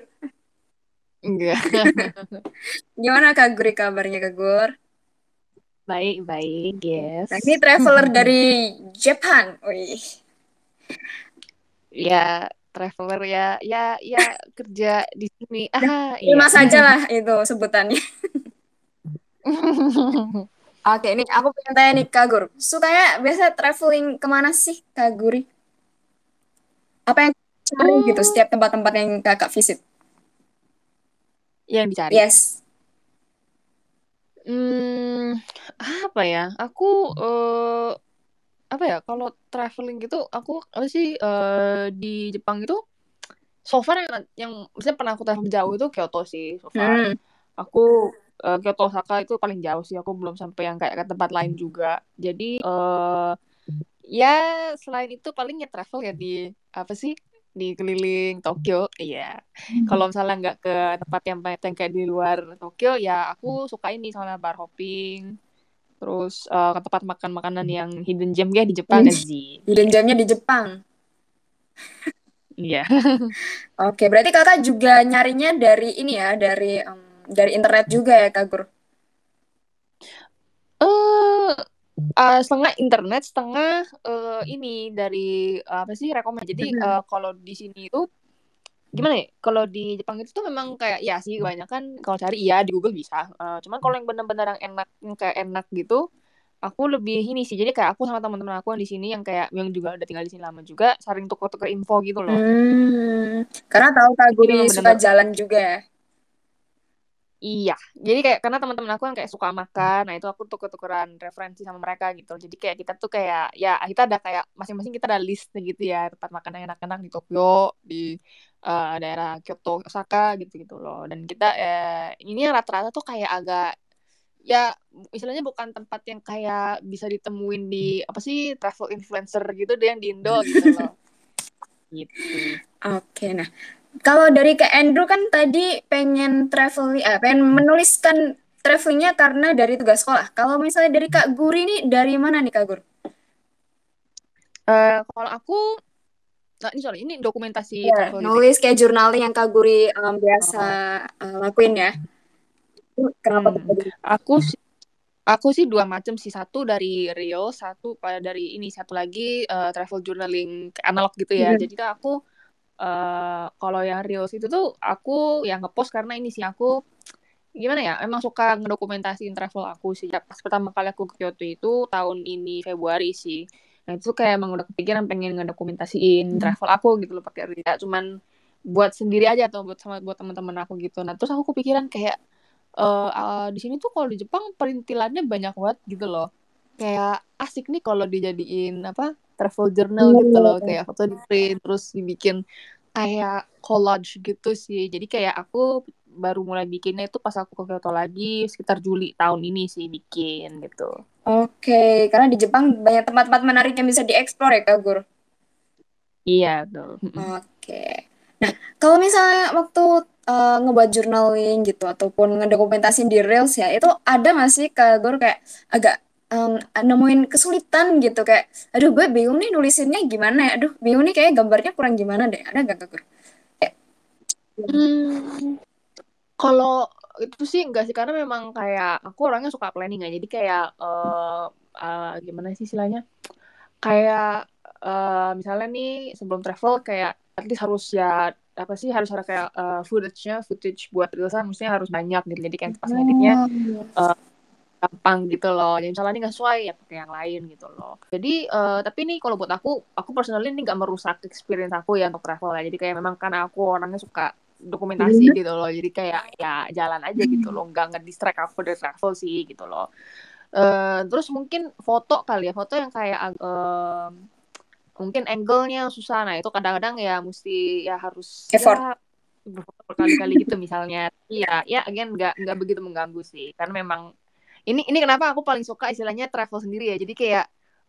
Enggak. <laughs> Gimana Kak Guri kabarnya Kak Gur? Baik, baik, yes. Nah, ini traveler <laughs> dari Jepang. Wih. Ya, traveler ya, ya, ya kerja di sini. Ah, iya. Lima saja lah itu sebutannya. <laughs> Oke, ini aku pengen tanya nih Kak Gur. Sukanya biasa traveling ke mana sih Kak Guri? Apa yang cari oh. gitu setiap tempat-tempat yang kakak visit? Yang dicari? Yes. Hmm, apa ya? Aku uh, apa ya? Kalau traveling gitu, aku apa sih uh, di Jepang itu so far yang yang misalnya pernah aku travel jauh itu Kyoto sih so far. Hmm. Aku uh, Kyoto Osaka itu paling jauh sih. Aku belum sampai yang kayak ke tempat lain juga. Jadi uh, ya selain itu paling ya travel ya di apa sih di keliling Tokyo iya hmm. kalau misalnya nggak ke tempat yang yang kayak di luar Tokyo ya aku suka ini soalnya bar hopping terus uh, ke tempat makan makanan yang hidden gem ya di Jepang sih? Hidden gemnya di Jepang. Iya. <laughs> Oke berarti kakak juga nyarinya dari ini ya dari um, dari internet juga ya kak Gur eh uh, uh, setengah internet setengah uh, ini dari uh, apa sih rekomend. Jadi uh, kalau di sini itu gimana ya? Kalau di Jepang itu tuh memang kayak ya sih banyak kan kalau cari iya di Google bisa. Uh, cuman kalau yang benar-benar yang enak yang kayak enak gitu aku lebih ini sih. Jadi kayak aku sama teman-teman aku yang di sini yang kayak yang juga udah tinggal di sini lama juga sering tuker-tuker info gitu loh. Hmm, karena tahu kak gue suka jalan juga ya Iya, jadi kayak karena teman-teman aku yang kayak suka makan, nah itu aku tuker-tukeran referensi sama mereka gitu. Jadi kayak kita tuh kayak ya kita ada kayak masing-masing kita ada list gitu ya tempat makan yang enak-enak di Tokyo, di uh, daerah Kyoto, Osaka gitu-gitu loh. Dan kita eh, ini yang rata-rata tuh kayak agak ya istilahnya bukan tempat yang kayak bisa ditemuin di apa sih travel influencer gitu deh yang di Indo gitu loh. gitu. <laughs> Oke, nah kalau dari ke Andrew kan tadi pengen traveling, eh, pengen menuliskan travelingnya karena dari tugas sekolah. Kalau misalnya dari Kak Guri nih, dari mana nih Kak Gur? Uh, kalau aku nah ini sorry ini dokumentasi Ya, travel gitu ya? nulis kayak journaling yang Kak Guri um, biasa uh, lakuin ya. Kenapa Hmm, Guri? aku sih aku sih dua macam sih satu dari real satu pada dari ini satu lagi eh, travel journaling analog gitu ya Mhm. jadi tuh aku eh kalau yang reels itu tuh aku yang ngepost karena ini sih aku gimana ya emang suka ngedokumentasiin travel aku sih. Pas pertama kali aku ke Kyoto itu tahun ini Februari sih. Nah itu kayak emang udah kepikiran pengen ngedokumentasiin Hmm. travel aku gitu loh pakai reel Ya, cuman buat sendiri aja atau buat sama buat teman-teman aku gitu. Nah terus aku kepikiran kayak eh eh, di sini tuh kalau di Jepang perintilannya banyak banget gitu loh kayak asik nih kalau dijadiin apa travel journal Iya, gitu iya, loh iya. kayak foto di print terus dibikin kayak collage gitu sih jadi kayak aku baru mulai bikinnya itu pas aku ke Kyoto lagi sekitar Juli tahun ini sih bikin gitu Oke, karena di Jepang banyak tempat-tempat menarik yang bisa dieksplor ya Kak Gur. iya betul Oke. Nah, kalau misalnya waktu uh, ngebuat journaling gitu ataupun ngedokumentasin di Reels ya, itu ada nggak sih Kak Gur kayak agak um, nemuin kesulitan gitu kayak, aduh gue bingung nih nulisinnya gimana ya, aduh bingung nih kayak gambarnya kurang gimana deh, ada nggak Kak? Kayak, Hmm, kalau itu sih enggak sih karena memang kayak aku orangnya suka planning ya. Jadi kayak eh eh, gimana sih istilahnya? Kayak eh, misalnya nih sebelum travel kayak at least harus ya apa sih harus ada kayak eh, footage-nya footage buat reelsan mestinya harus banyak gitu. Jadi kayak pas ngeditnya Oh, gampang gitu loh. Jadi misalnya ini nggak sesuai ya pakai yang lain gitu loh. Jadi eh, tapi nih kalau buat aku aku personally ini nggak merusak experience aku ya untuk travel ya. Jadi kayak memang karena aku orangnya suka dokumentasi gitu loh. Jadi kayak ya jalan aja gitu loh. Nggak nge-distract aku dari travel sih gitu loh. Eh, terus mungkin foto kali ya. Foto yang kayak em, mungkin angle-nya susah. Nah itu kadang-kadang ya mesti ya harus Effort. ya berkali-kali gitu misalnya. Iya ya again nggak nggak begitu mengganggu sih. Karena memang ini ini kenapa aku paling suka istilahnya travel sendiri ya. Jadi kayak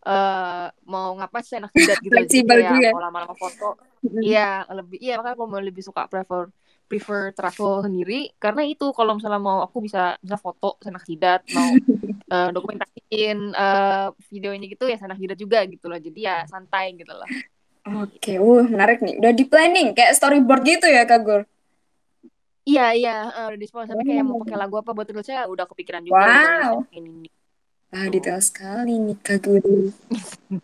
eh mau ngapain sih enak jidat gitu. Jadi Fleksibel kayak juga. mau lama-lama foto. Iya lebih iya makanya aku mau lebih suka prefer prefer travel sendiri. Karena itu kalau misalnya mau aku bisa bisa foto senak jidat mau <laughs> eh, dokumentasiin eh, videonya gitu ya senak jidat juga gitu loh. Jadi ya santai gitu loh. Oke, uh menarik nih. Udah di planning kayak storyboard gitu ya Kak Gur. Iya iya eh, udah dispon sampai kayak mau pakai lagu apa buat terusnya udah kepikiran juga Wow. nyiapin ini Ah, Tuh. detail sekali nih Kak Guri.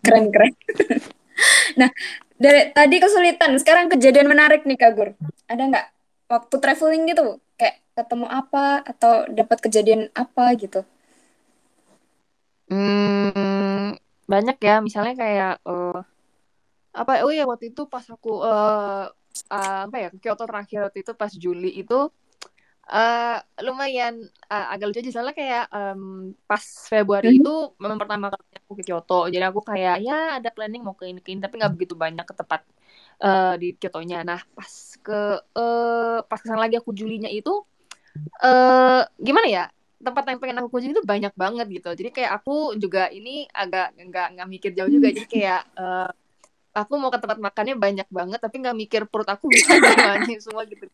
Keren, keren. <laughs> Nah, dari tadi kesulitan, sekarang kejadian menarik nih Kak Gur. Ada nggak waktu traveling gitu, kayak ketemu apa atau dapat kejadian apa gitu? Hmm, banyak ya, misalnya kayak eh, apa? Oh ya waktu itu pas aku eh eh, apa ya Kyoto terakhir waktu itu pas Juli itu eh lumayan eh, agak lucu aja soalnya kayak em, pas Februari Mhm. itu memang pertama kali aku ke Kyoto, jadi aku kayak ya ada planning mau ke ini ke ini tapi nggak begitu banyak ke tempat eh, di Kyotonya. Nah pas ke eh, pas ke sana lagi aku Julinya itu eh gimana ya tempat yang pengen aku kunjungi itu banyak banget gitu jadi kayak aku juga ini agak nggak nggak mikir jauh juga jadi kayak aku mau ke tempat makannya banyak banget tapi nggak mikir perut aku <laughs> bisa gimana semua gitu.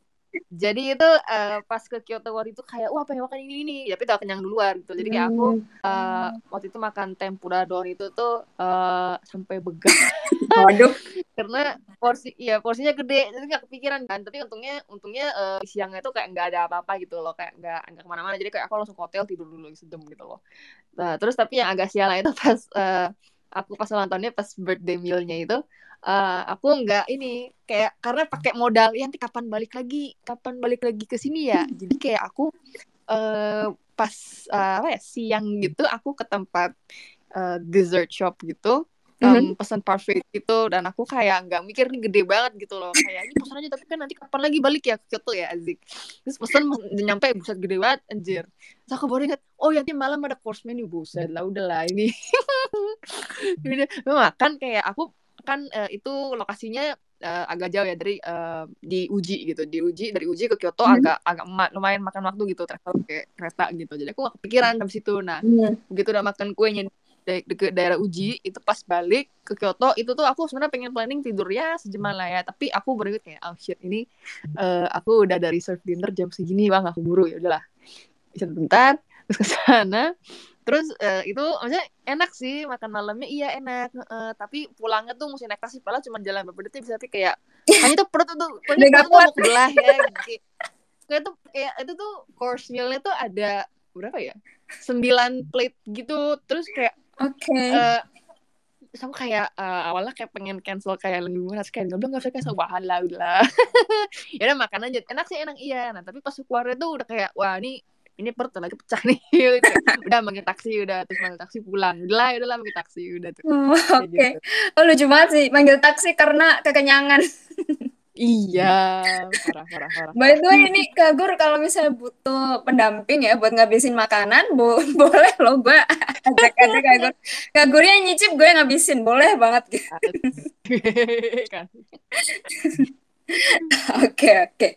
Jadi itu eh, pas ke Kyoto waktu itu kayak wah pengen makan ini ini tapi udah kenyang duluan gitu. Jadi kayak aku eh, waktu itu makan tempura doang itu tuh eh, sampai begal <laughs> Waduh, karena porsi ya porsinya gede. Jadi nggak kepikiran kan. Tapi untungnya untungnya eh, siangnya tuh kayak nggak ada apa-apa gitu loh. Kayak nggak nggak ke mana-mana. Jadi kayak aku langsung ke hotel tidur dulu sejam gitu loh. Nah terus tapi yang agak sial itu pas eh, aku pas ulang tahunnya pas birthday mealnya itu eh, aku nggak ini kayak karena pakai modal ya nanti kapan balik lagi? Kapan balik lagi ke sini ya? Jadi kayak aku eh, pas eh, apa ya siang gitu aku ke tempat eh, dessert shop gitu em, pesan parfait gitu dan aku kayak nggak mikir nih gede banget gitu loh. Kayak ini pesan aja tapi kan nanti kapan lagi balik ya ke Kyoto ya Azik terus pesan udah nyampe buset gede banget anjir. Terus aku baru ingat oh ya nanti malam ada course menu buset. Lah udahlah ini. <laughs> Udah makan kayak aku kan eh, itu lokasinya eh, agak jauh ya dari eh, di Uji gitu. Di Uji dari Uji ke Kyoto Mhm. agak agak ma- lumayan makan waktu gitu travel kayak kereta gitu. Jadi aku gak kepikiran habis itu. Nah Hmm. begitu udah makan kuenya di ke daerah Uji itu pas balik ke Kyoto itu tuh aku sebenarnya pengen planning tidur ya sejaman lah ya. Tapi aku berikut kayak oh shit ini eh, aku udah dari reserve dinner jam segini bang aku buru ya udahlah. Sebentar terus ke sana. Terus eh, itu maksudnya enak sih makan malamnya iya enak eh, tapi pulangnya tuh mesti naik taksi padahal cuma jalan beberapa detik bisa tapi kayak <laughs> hanya tuh perut tuh perut tuh mau kebelah ya gitu. kayak tuh kayak itu tuh course mealnya tuh ada berapa ya? Sembilan plate gitu terus kayak Oke. eh terus aku kayak eh, awalnya kayak pengen cancel kayak lebih murah terus kayak nggak nggak usah cancel bahan lah udah <laughs> ya udah makan aja enak sih enak iya nah tapi pas keluarnya tuh udah kayak wah ini ini perut lagi pecah nih <laughs> Gitu. udah manggil taksi udah terus manggil taksi pulang udah lah udah lah manggil taksi udah tuh Kayak Oke. gitu. Oh, lucu banget sih manggil taksi karena kekenyangan. <laughs> iya <laughs> parah parah parah By the way, ini Kak Gur kalau misalnya butuh pendamping ya buat ngabisin makanan, bo <laughs> boleh loh gue ajak aja Kak Gur. Kak Gurnya nyicip gue ngabisin, boleh banget. <laughs> Oke, oke.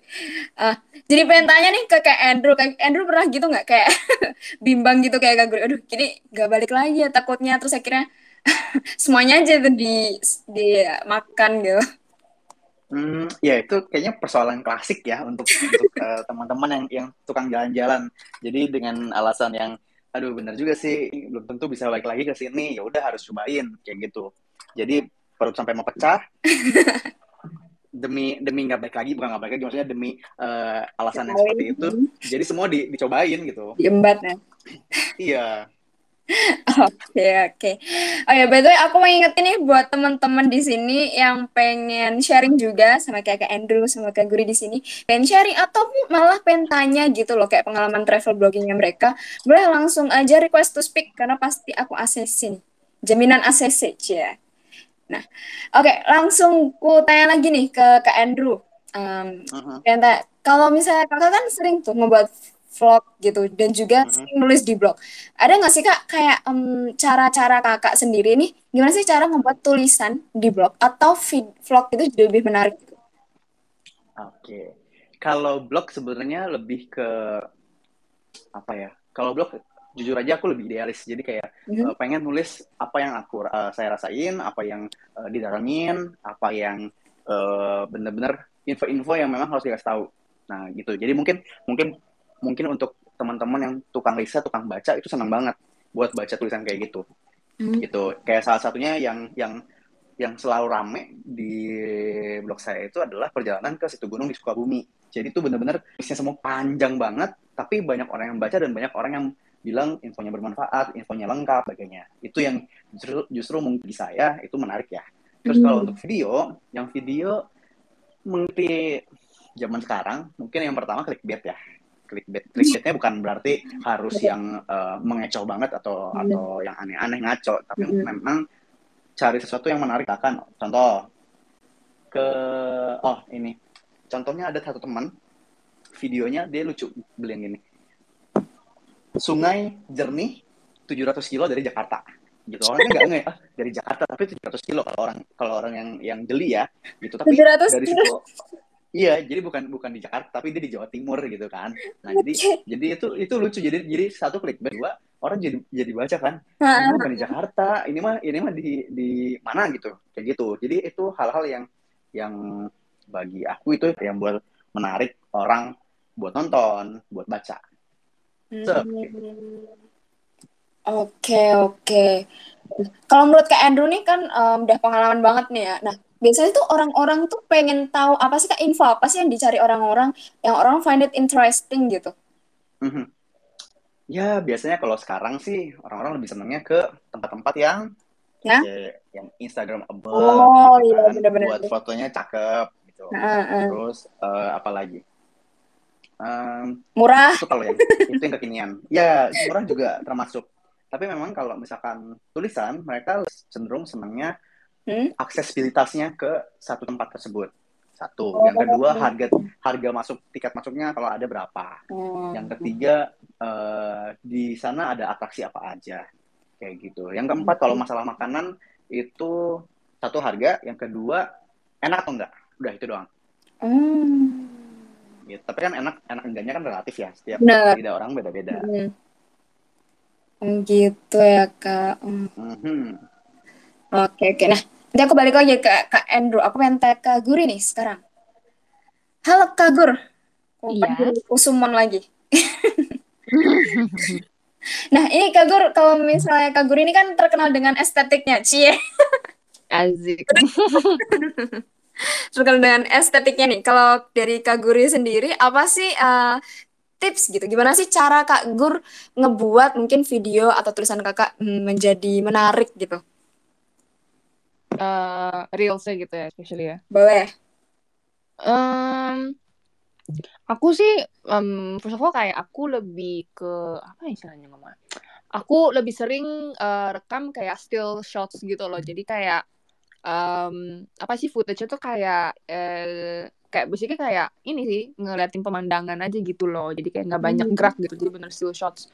Ah, jadi pengen tanya nih ke Kak Andrew. Kak Andrew pernah gitu nggak kayak bimbang gitu kayak Kak Gur? Aduh, gini nggak balik lagi ya takutnya. Terus akhirnya semuanya aja tuh di dimakan gitu. Hmm, ya itu kayaknya persoalan klasik ya untuk untuk <laughs> eh, teman-teman yang yang tukang jalan-jalan. Jadi dengan alasan yang aduh bener juga sih belum tentu bisa balik lagi ke sini, ya udah harus cobain kayak gitu. Jadi perut sampai mau pecah demi demi nggak balik lagi bukan nggak balik lagi maksudnya demi eh, alasan yang seperti itu. Jadi semua di, dicobain gitu. Diembat ya. Iya. Oke, oke. Oh ya, by the way, aku mau ingetin nih buat teman-teman di sini yang pengen sharing juga sama kayak Kak Andrew, sama Kak Guri di sini. Pengen sharing atau malah pengen tanya gitu loh, kayak pengalaman travel bloggingnya mereka. Boleh langsung aja request to speak, karena pasti aku nih. Jaminan ACC, ya. Nah, oke, langsung ku tanya lagi nih ke Kak Andrew. Um, pengen tanya, kalau misalnya kakak kan sering tuh ngebuat vlog gitu, dan juga Mhm. sering nulis di blog. Ada nggak sih kak kayak em, cara-cara kakak sendiri nih gimana sih cara membuat tulisan di blog atau vid- vlog itu jadi lebih menarik? Oke. Kalau blog sebenarnya lebih ke apa ya? Kalau blog jujur aja aku lebih idealis. Jadi kayak Mhm. eh, pengen nulis apa yang aku eh, saya rasain, apa yang eh, didalamin, apa yang eh, bener-bener info-info yang memang harus dikasih tahu. Nah, gitu. Jadi mungkin mungkin mungkin untuk teman-teman yang tukang riset, tukang baca itu senang banget buat baca tulisan kayak gitu. Hmm. Gitu. Kayak salah satunya yang yang yang selalu rame di blog saya itu adalah perjalanan ke situ gunung di Sukabumi. Jadi itu bener-bener isinya semua panjang banget, tapi banyak orang yang baca dan banyak orang yang bilang infonya bermanfaat, infonya lengkap, sebagainya. Itu yang justru, justru mungkin saya itu menarik ya. Terus kalau Hmm. untuk video, yang video mengikuti zaman sekarang, mungkin yang pertama clickbait ya. Clickbait. Clickbaitnya bukan berarti harus yang eh, mengecoh banget atau Bener. atau yang aneh-aneh ngaco, tapi Mhm. memang cari sesuatu yang menarik akan contoh ke oh ini contohnya ada satu teman videonya dia lucu beli yang gini sungai jernih 700 kilo dari Jakarta gitu orangnya nggak nge ah dari Jakarta tapi 700 kilo kalau orang kalau orang yang yang jeli ya gitu tapi 700 dari situ iya jadi bukan bukan di Jakarta tapi dia di Jawa Timur gitu kan nah jadi jadi itu itu lucu jadi jadi satu klik dua orang jadi jadi baca kan ini bukan di Jakarta ini mah ini mah di di mana gitu kayak gitu jadi itu hal-hal yang yang bagi aku itu yang buat menarik orang buat nonton buat baca Sep. hmm. Oke, oke. Kalau menurut Kak Andrew nih kan em, udah pengalaman banget nih ya. Nah, biasanya tuh orang-orang tuh pengen tahu apa sih Kak info apa sih yang dicari orang-orang yang orang find it interesting gitu. Mhm. ya biasanya kalau sekarang sih orang-orang lebih senangnya ke tempat-tempat yang Ya? ya, yang Instagramable Oh, gitu iya kan benar-benar. buat fotonya cakep gitu Nah, ah. terus eh, apa lagi Em, Murah. itu kalau yang itu yang kekinian ya murah juga termasuk tapi memang kalau misalkan tulisan mereka cenderung senangnya Hmm? aksesibilitasnya ke satu tempat tersebut satu Oh. yang kedua harga harga masuk tiket masuknya kalau ada berapa Hmm. yang ketiga eh, di sana ada atraksi apa aja kayak gitu yang keempat kalau masalah makanan itu satu harga yang kedua enak atau enggak udah itu doang Hmm. gitu. tapi kan enak enak enggaknya kan relatif ya setiap Benar. lidah orang beda-beda Hmm. Hmm, gitu ya Kak. Hmm. Mhm. Oke oke. Nah, nanti aku balik lagi ke Kak Andrew. Aku pengen tanya ke Guri nih sekarang. Halo Kak Gur. Aku Iya. panggil Kusumon lagi. Nah, ini Kak Gur, kalau misalnya Kak Gur ini kan terkenal dengan estetiknya, Cie. Azik. <laughs> terkenal dengan estetiknya nih. Kalau dari Kak Guri sendiri, apa sih uh, tips gitu? Gimana sih cara Kak Gur ngebuat mungkin video atau tulisan kakak hmm, menjadi menarik gitu? Uh, reelsnya gitu ya, especially ya. Boleh. Um, aku sih, um, first of all kayak aku lebih ke apa ya istilahnya ngomong? Aku lebih sering uh, rekam kayak still shots gitu loh. Jadi kayak um, apa sih footage itu kayak eh, kayak basically kayak ini sih ngeliatin pemandangan aja gitu loh jadi kayak nggak banyak gerak gitu jadi bener still shots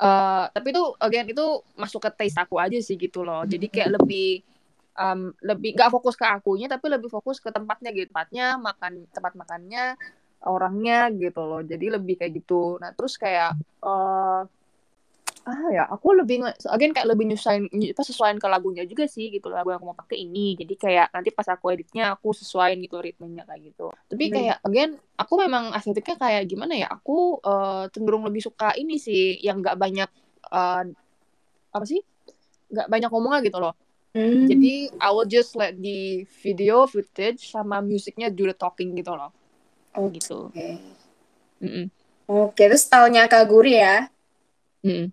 uh, tapi itu again itu masuk ke taste aku aja sih gitu loh jadi kayak lebih um, lebih nggak fokus ke akunya tapi lebih fokus ke tempatnya gitu. Tempatnya makan tempat makannya orangnya gitu loh. Jadi lebih kayak gitu. Nah terus kayak uh, ah ya aku lebih again kayak lebih nyusahin apa sesuaiin ke lagunya juga sih gitu lagu yang aku mau pakai ini. Jadi kayak nanti pas aku editnya aku sesuaiin gitu ritmenya kayak gitu. Tapi hmm. kayak again aku memang estetiknya kayak gimana ya? Aku uh, cenderung lebih suka ini sih yang nggak banyak uh, apa sih? Nggak banyak ngomongnya gitu loh hmm. jadi I will just let the video footage sama musiknya do the talking gitu loh oh gitu oke okay. mm -mm. oke okay, terus stylenya Kaguri ya mm -mm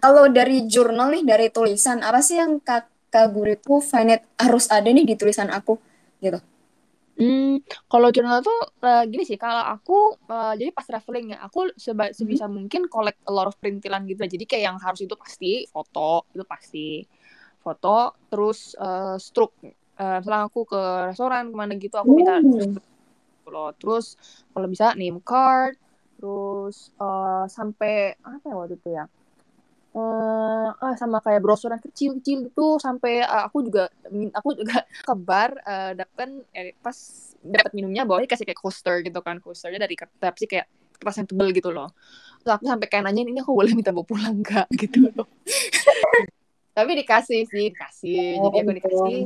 kalau dari jurnal nih, dari tulisan, apa sih yang kakak guru find it harus ada nih di tulisan aku gitu? Hmm, kalau jurnal tuh uh, gini sih, kalau aku uh, jadi pas traveling ya, aku seba hmm. sebisa hmm. mungkin collect a lot of perintilan gitu. Jadi kayak yang harus itu pasti foto, itu pasti foto, terus uh, struk. Uh, misalnya aku ke restoran ke mana gitu, aku minta hmm. loh. Terus kalau bisa name card, terus uh, sampai apa ya waktu itu ya? uh, ah, sama kayak brosur yang kecil-kecil gitu sampai uh, aku juga aku juga <laughs> ke bar uh, dapet eh, pas dapat minumnya bawahnya kasih kayak coaster gitu kan coasternya dari kertas sih kayak kertas yang tebel gitu loh terus aku sampai kayak nanya ini aku boleh minta bawa pulang nggak <laughs> gitu loh tapi dikasih sih dikasih. Jadi aku dikasih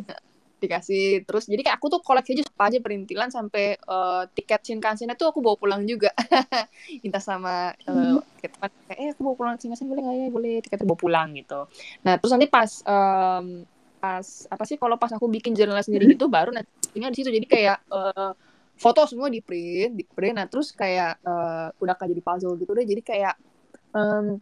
dikasih. Terus jadi kayak aku tuh koleksi aja apa aja perintilan sampai uh, tiket Shinkansen itu aku bawa pulang juga. <laughs> Minta sama uh, teman kayak eh aku bawa pulang Shinkansen boleh nggak ya? Boleh. Tiketnya bawa pulang gitu. Nah terus nanti pas um, pas apa sih kalau pas aku bikin jurnal sendiri gitu baru nanti di situ. Jadi kayak uh, foto semua di print di print. Nah terus kayak uh, udah kayak jadi puzzle gitu deh. Jadi kayak um,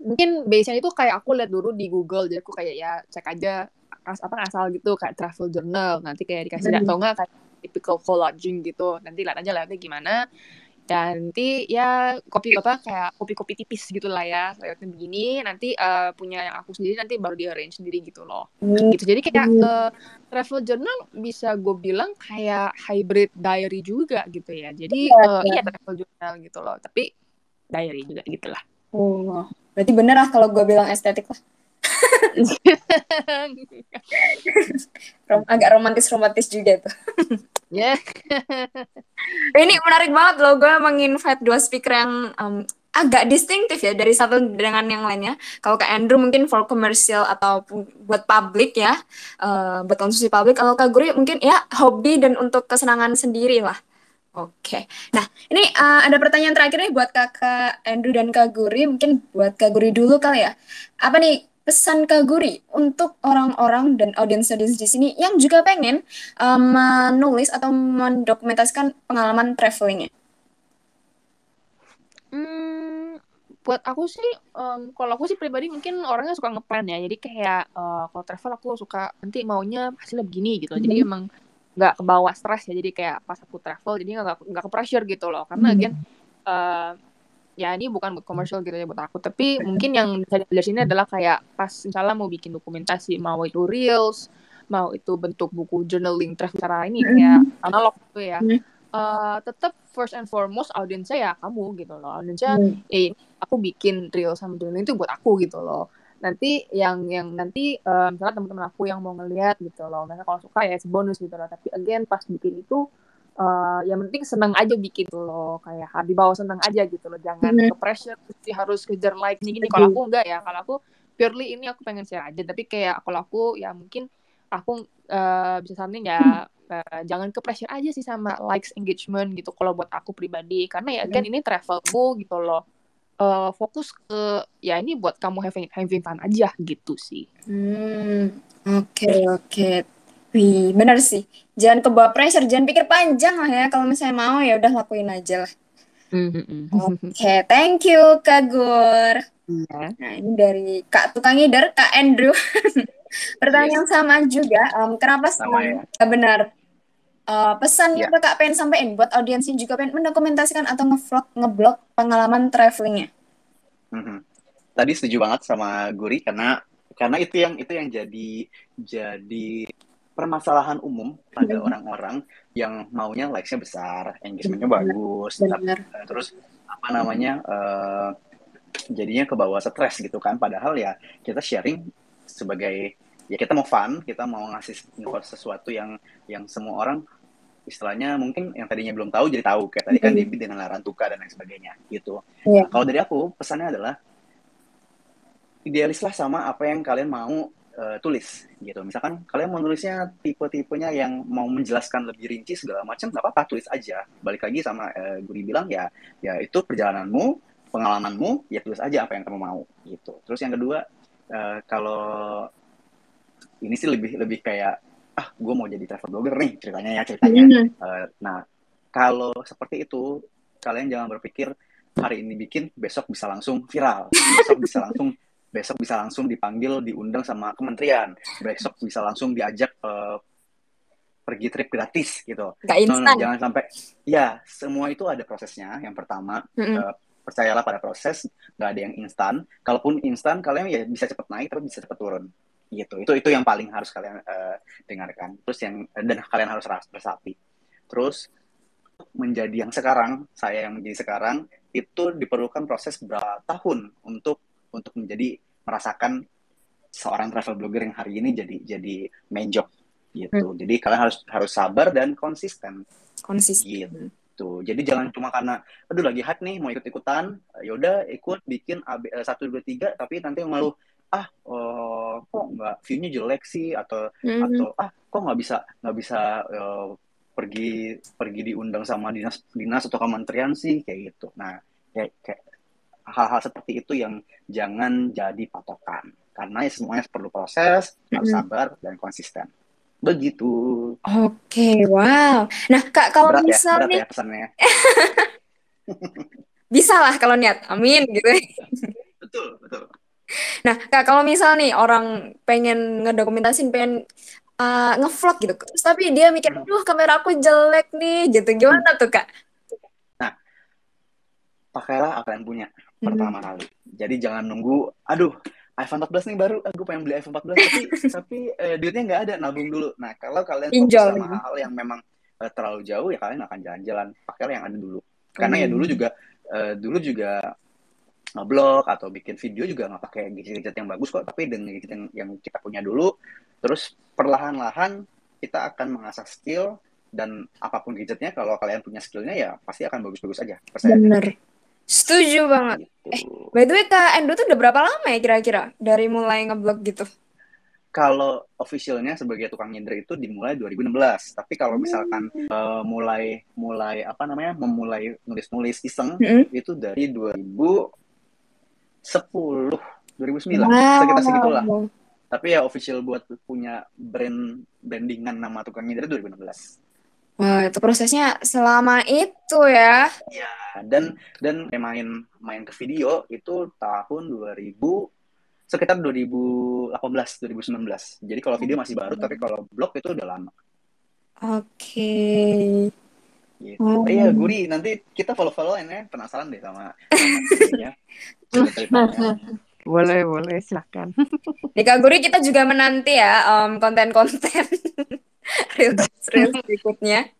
mungkin base-nya itu kayak aku lihat dulu di Google jadi aku kayak ya cek aja as apa asal gitu kayak travel journal nanti kayak dikasih hmm. atau enggak kayak typical collaging gitu. Nanti lihat aja lihatnya gimana. Dan nanti ya kopi apa kayak kopi-kopi tipis gitu lah ya layoutnya begini nanti uh, punya yang aku sendiri nanti baru di arrange sendiri gitu loh. Hmm. gitu. Jadi kayak uh, travel journal bisa gue bilang kayak hybrid diary juga gitu ya. Jadi uh, iya travel journal gitu loh. Tapi diary juga gitulah. Oh berarti bener lah kalau gue bilang estetik lah Rom <laughs> agak romantis romantis juga tuh. Ya. yeah. <laughs> Ini menarik banget loh. Gue menginvite dua speaker yang um, agak distintif ya dari satu dengan yang lainnya. Kalau ke Andrew mungkin for commercial atau buat publik ya, uh, buat konsumsi publik. Kalau Kak Guri mungkin ya hobi dan untuk kesenangan sendiri lah. Oke, nah ini uh, ada pertanyaan terakhir nih buat kakak Andrew dan Kak Guri. Mungkin buat Kak Guri dulu kali ya. Apa nih pesan Kaguri untuk orang-orang dan audiens-audiens di sini yang juga pengen um, menulis atau mendokumentasikan pengalaman travelingnya? Hmm, buat aku sih, um, kalau aku sih pribadi mungkin orangnya suka ngeplan ya. Jadi kayak uh, kalau travel aku suka nanti maunya hasilnya begini gitu. Mm -hmm. Jadi mm-hmm. emang nggak ke bawah stres ya. Jadi kayak pas aku travel jadi nggak nggak ke pressure gitu loh. Karena mm -hmm. again uh, ya ini bukan buat komersial gitu ya buat aku tapi mungkin yang bisa dari sini adalah kayak pas misalnya mau bikin dokumentasi mau itu reels mau itu bentuk buku journaling travel cara ini kayak analog gitu ya uh, eh, tetap first and foremost audiensnya ya kamu gitu loh audiensnya mm. eh aku bikin reels sama journaling itu buat aku gitu loh nanti yang yang nanti uh, misalnya teman-teman aku yang mau ngeliat gitu loh. Mereka kalau suka ya bonus gitu loh. Tapi again pas bikin itu uh, yang penting senang aja bikin tuh loh. Kayak di bawah senang aja gitu loh. Jangan mm -hmm. ke pressure mesti harus kejar like nih gini kalau aku enggak ya. Kalau aku purely ini aku pengen share aja. Tapi kayak kalau aku ya mungkin aku uh, bisa samping ya uh, jangan ke pressure aja sih sama likes engagement gitu. Kalau buat aku pribadi. Karena ya kan ini travelku gitu loh eh, fokus ke ya ini buat kamu having having fun aja gitu sih. Hmm, oke oke. Wih, benar sih. Jangan kebawa pressure, jangan pikir panjang lah ya. Kalau misalnya mau ya udah lakuin aja lah. Oke, thank you Kak Gur. Iya. Nah, ini dari Kak Tukang Ngider, Kak Andrew. <laughs> Pertanyaan sama juga, em, kenapa? Sama. Ya, benar. Eh, pesan yang Ya. Kakak pengen sampaikan buat audiens yang juga pengen mendokumentasikan atau ngevlog, ngeblog pengalaman travelingnya. Mhm. Tadi setuju banget sama Guri karena karena itu yang itu yang jadi jadi permasalahan umum pada Mhm. orang-orang yang maunya likes-nya besar, engagement-nya Benar, bagus, tapi, benar. eh, terus apa namanya eh, jadinya ke bawah stres gitu kan. Padahal ya kita sharing sebagai ya kita mau fun, kita mau ngasih sesuatu yang yang semua orang istilahnya mungkin yang tadinya belum tahu jadi tahu kayak tadi kan Mhm. Debbie dengan Larantuka dan lain sebagainya gitu. Iya. Nah, kalau dari aku pesannya adalah idealislah sama apa yang kalian mau eh, tulis gitu. Misalkan kalian mau nulisnya tipe-tipenya yang mau menjelaskan lebih rinci segala macam, nggak apa-apa tulis aja. Balik lagi sama eh, Guri bilang ya, ya itu perjalananmu, pengalamanmu, ya tulis aja apa yang kamu mau gitu. Terus yang kedua eh, kalau ini sih lebih lebih kayak ah gue mau jadi travel blogger nih ceritanya ya ceritanya. Eh, nah kalau seperti itu kalian jangan berpikir hari ini bikin besok bisa langsung viral, besok bisa langsung besok bisa langsung dipanggil diundang sama kementerian, besok bisa langsung diajak eh, pergi trip gratis gitu. Nggak No, no, jangan sampai ya semua itu ada prosesnya. Yang pertama Mhm. eh, percayalah pada proses, nggak ada yang instan. Kalaupun instan kalian ya bisa cepat naik tapi bisa cepat turun gitu. Itu itu yang paling harus kalian eh, dengarkan. Terus yang dan kalian harus resapi. Terus menjadi yang sekarang, saya yang menjadi sekarang itu diperlukan proses berapa tahun untuk untuk menjadi merasakan seorang travel blogger yang hari ini jadi jadi main job gitu. Jadi kalian harus harus sabar dan konsisten Konsisten. gitu. Jadi jangan cuma karena aduh lagi hype nih mau ikut-ikutan, ya udah ikut bikin AB, eh, satu dua tiga tapi nanti malu ah oh, kok nggak view-nya jelek sih atau Mhm. atau ah kok nggak bisa nggak bisa eh, pergi pergi diundang sama dinas dinas atau kementerian sih kayak gitu. Nah kayak, kayak hal-hal seperti itu yang jangan jadi patokan karena ya semuanya perlu proses, harus Mhm. sabar dan konsisten. Begitu. Oke, wow. Nah, Kak, kalau Berat ya, misal berat nih, ya pesannya. <laughs> bisa lah kalau niat. Amin, gitu. Betul, betul. Nah, Kak, kalau misal nih orang pengen ngedokumentasin, pengen uh, ngevlog gitu. Terus tapi dia mikir, Hmm. aduh kamera aku jelek nih, gitu. Gimana tuh, Kak? Pakailah apa yang punya Hmm. pertama kali. Jadi jangan nunggu, aduh iPhone 14 nih baru, aku pengen beli iPhone 14 tapi <laughs> tapi eh, duitnya nggak ada, nabung dulu. Nah kalau kalian fokus sama hal-hal yang memang eh, terlalu jauh ya kalian akan jalan-jalan. Pakailah yang ada dulu. Karena ya Hmm. dulu juga eh, dulu juga ngeblog atau bikin video juga nggak pakai gadget-gadget yang bagus kok, tapi dengan gadget yang, yang kita punya dulu, terus perlahan-lahan kita akan mengasah skill dan apa pun gadgetnya kalau kalian punya skillnya ya pasti akan bagus-bagus aja. Percaya. Bener. Setuju banget. Gitu. By the way, Kak Endo tuh udah berapa lama ya kira-kira dari mulai ngeblog gitu? Kalau officialnya sebagai tukang nyender itu dimulai 2016. Tapi kalau misalkan Hmm. eh, mulai mulai apa namanya memulai nulis-nulis iseng Mm-mm. itu dari 2010, 2009 sekitar segitulah. Wow. Tapi ya official buat punya brand brandingan nama tukang itu 2016. Wah, itu prosesnya selama itu ya. Ya, dan dan main main ke video itu tahun 2000 sekitar 2018 2019. Jadi kalau video masih baru tapi kalau blog itu udah lama. Oke. Gitu. Oh. Iya, Guri, nanti kita follow-followan ya. Penasaran deh sama sama <laughs> ininya, cerita-ceritanya. Boleh, boleh, silakan. Di Kak Guri kita juga menanti ya em, konten-konten <laughs> reels reels berikutnya.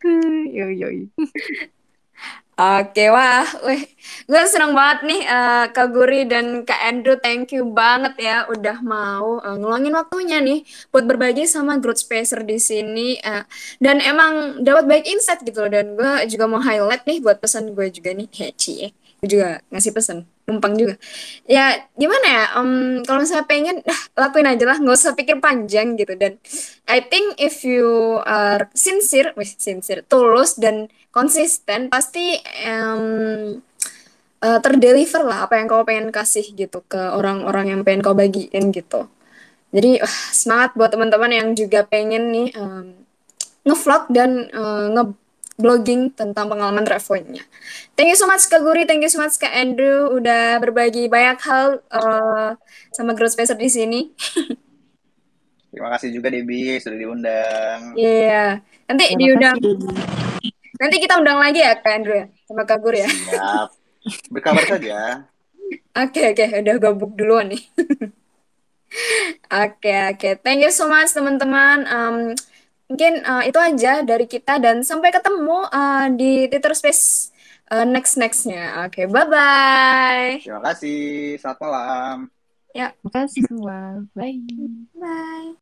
<laughs> Yoi, yoi. Oke, wah, weh, gue seneng banget nih eh, Kak Guri dan Kak Andrew, thank you banget ya udah mau eh, ngeluangin waktunya nih buat berbagi sama Growth Spacer di sini eh, dan emang dapat baik insight gitu loh. Dan gue juga mau highlight nih buat pesan gue juga nih, heci gue juga ngasih pesan, numpang juga. Ya gimana ya, em, kalau misalnya pengen, dah <laughs> lakuin aja lah, nggak usah pikir panjang gitu dan I think if you are sincere, wih, sincere, tulus dan konsisten pasti em, uh, terdeliver lah apa yang kau pengen kasih gitu ke orang-orang yang pengen kau bagiin gitu. Jadi uh, semangat buat teman-teman yang juga pengen nih um, ngevlog dan uh, nge-blogging tentang pengalaman travelingnya. Thank you so much Kak Guri, thank you so much Kak Andrew udah berbagi banyak hal uh, sama Growth Spacer di sini. Terima kasih juga Debbie sudah diundang. Iya, yeah. nanti Terima diundang. Kasih. Nanti kita undang lagi ya Kak Andrew ya, sama Kak Guri ya. Siap. Berkabar saja. Oke, oke, okay, okay. udah gabung duluan nih. <laughs> Oke, oke. Okay. Thank you so much teman-teman. Um, mungkin uh, itu aja dari kita dan sampai ketemu uh, di Twitter Space uh, next nextnya. Oke, okay, bye bye. Terima kasih. Selamat malam. Ya. Terima kasih semua. Bye. Bye.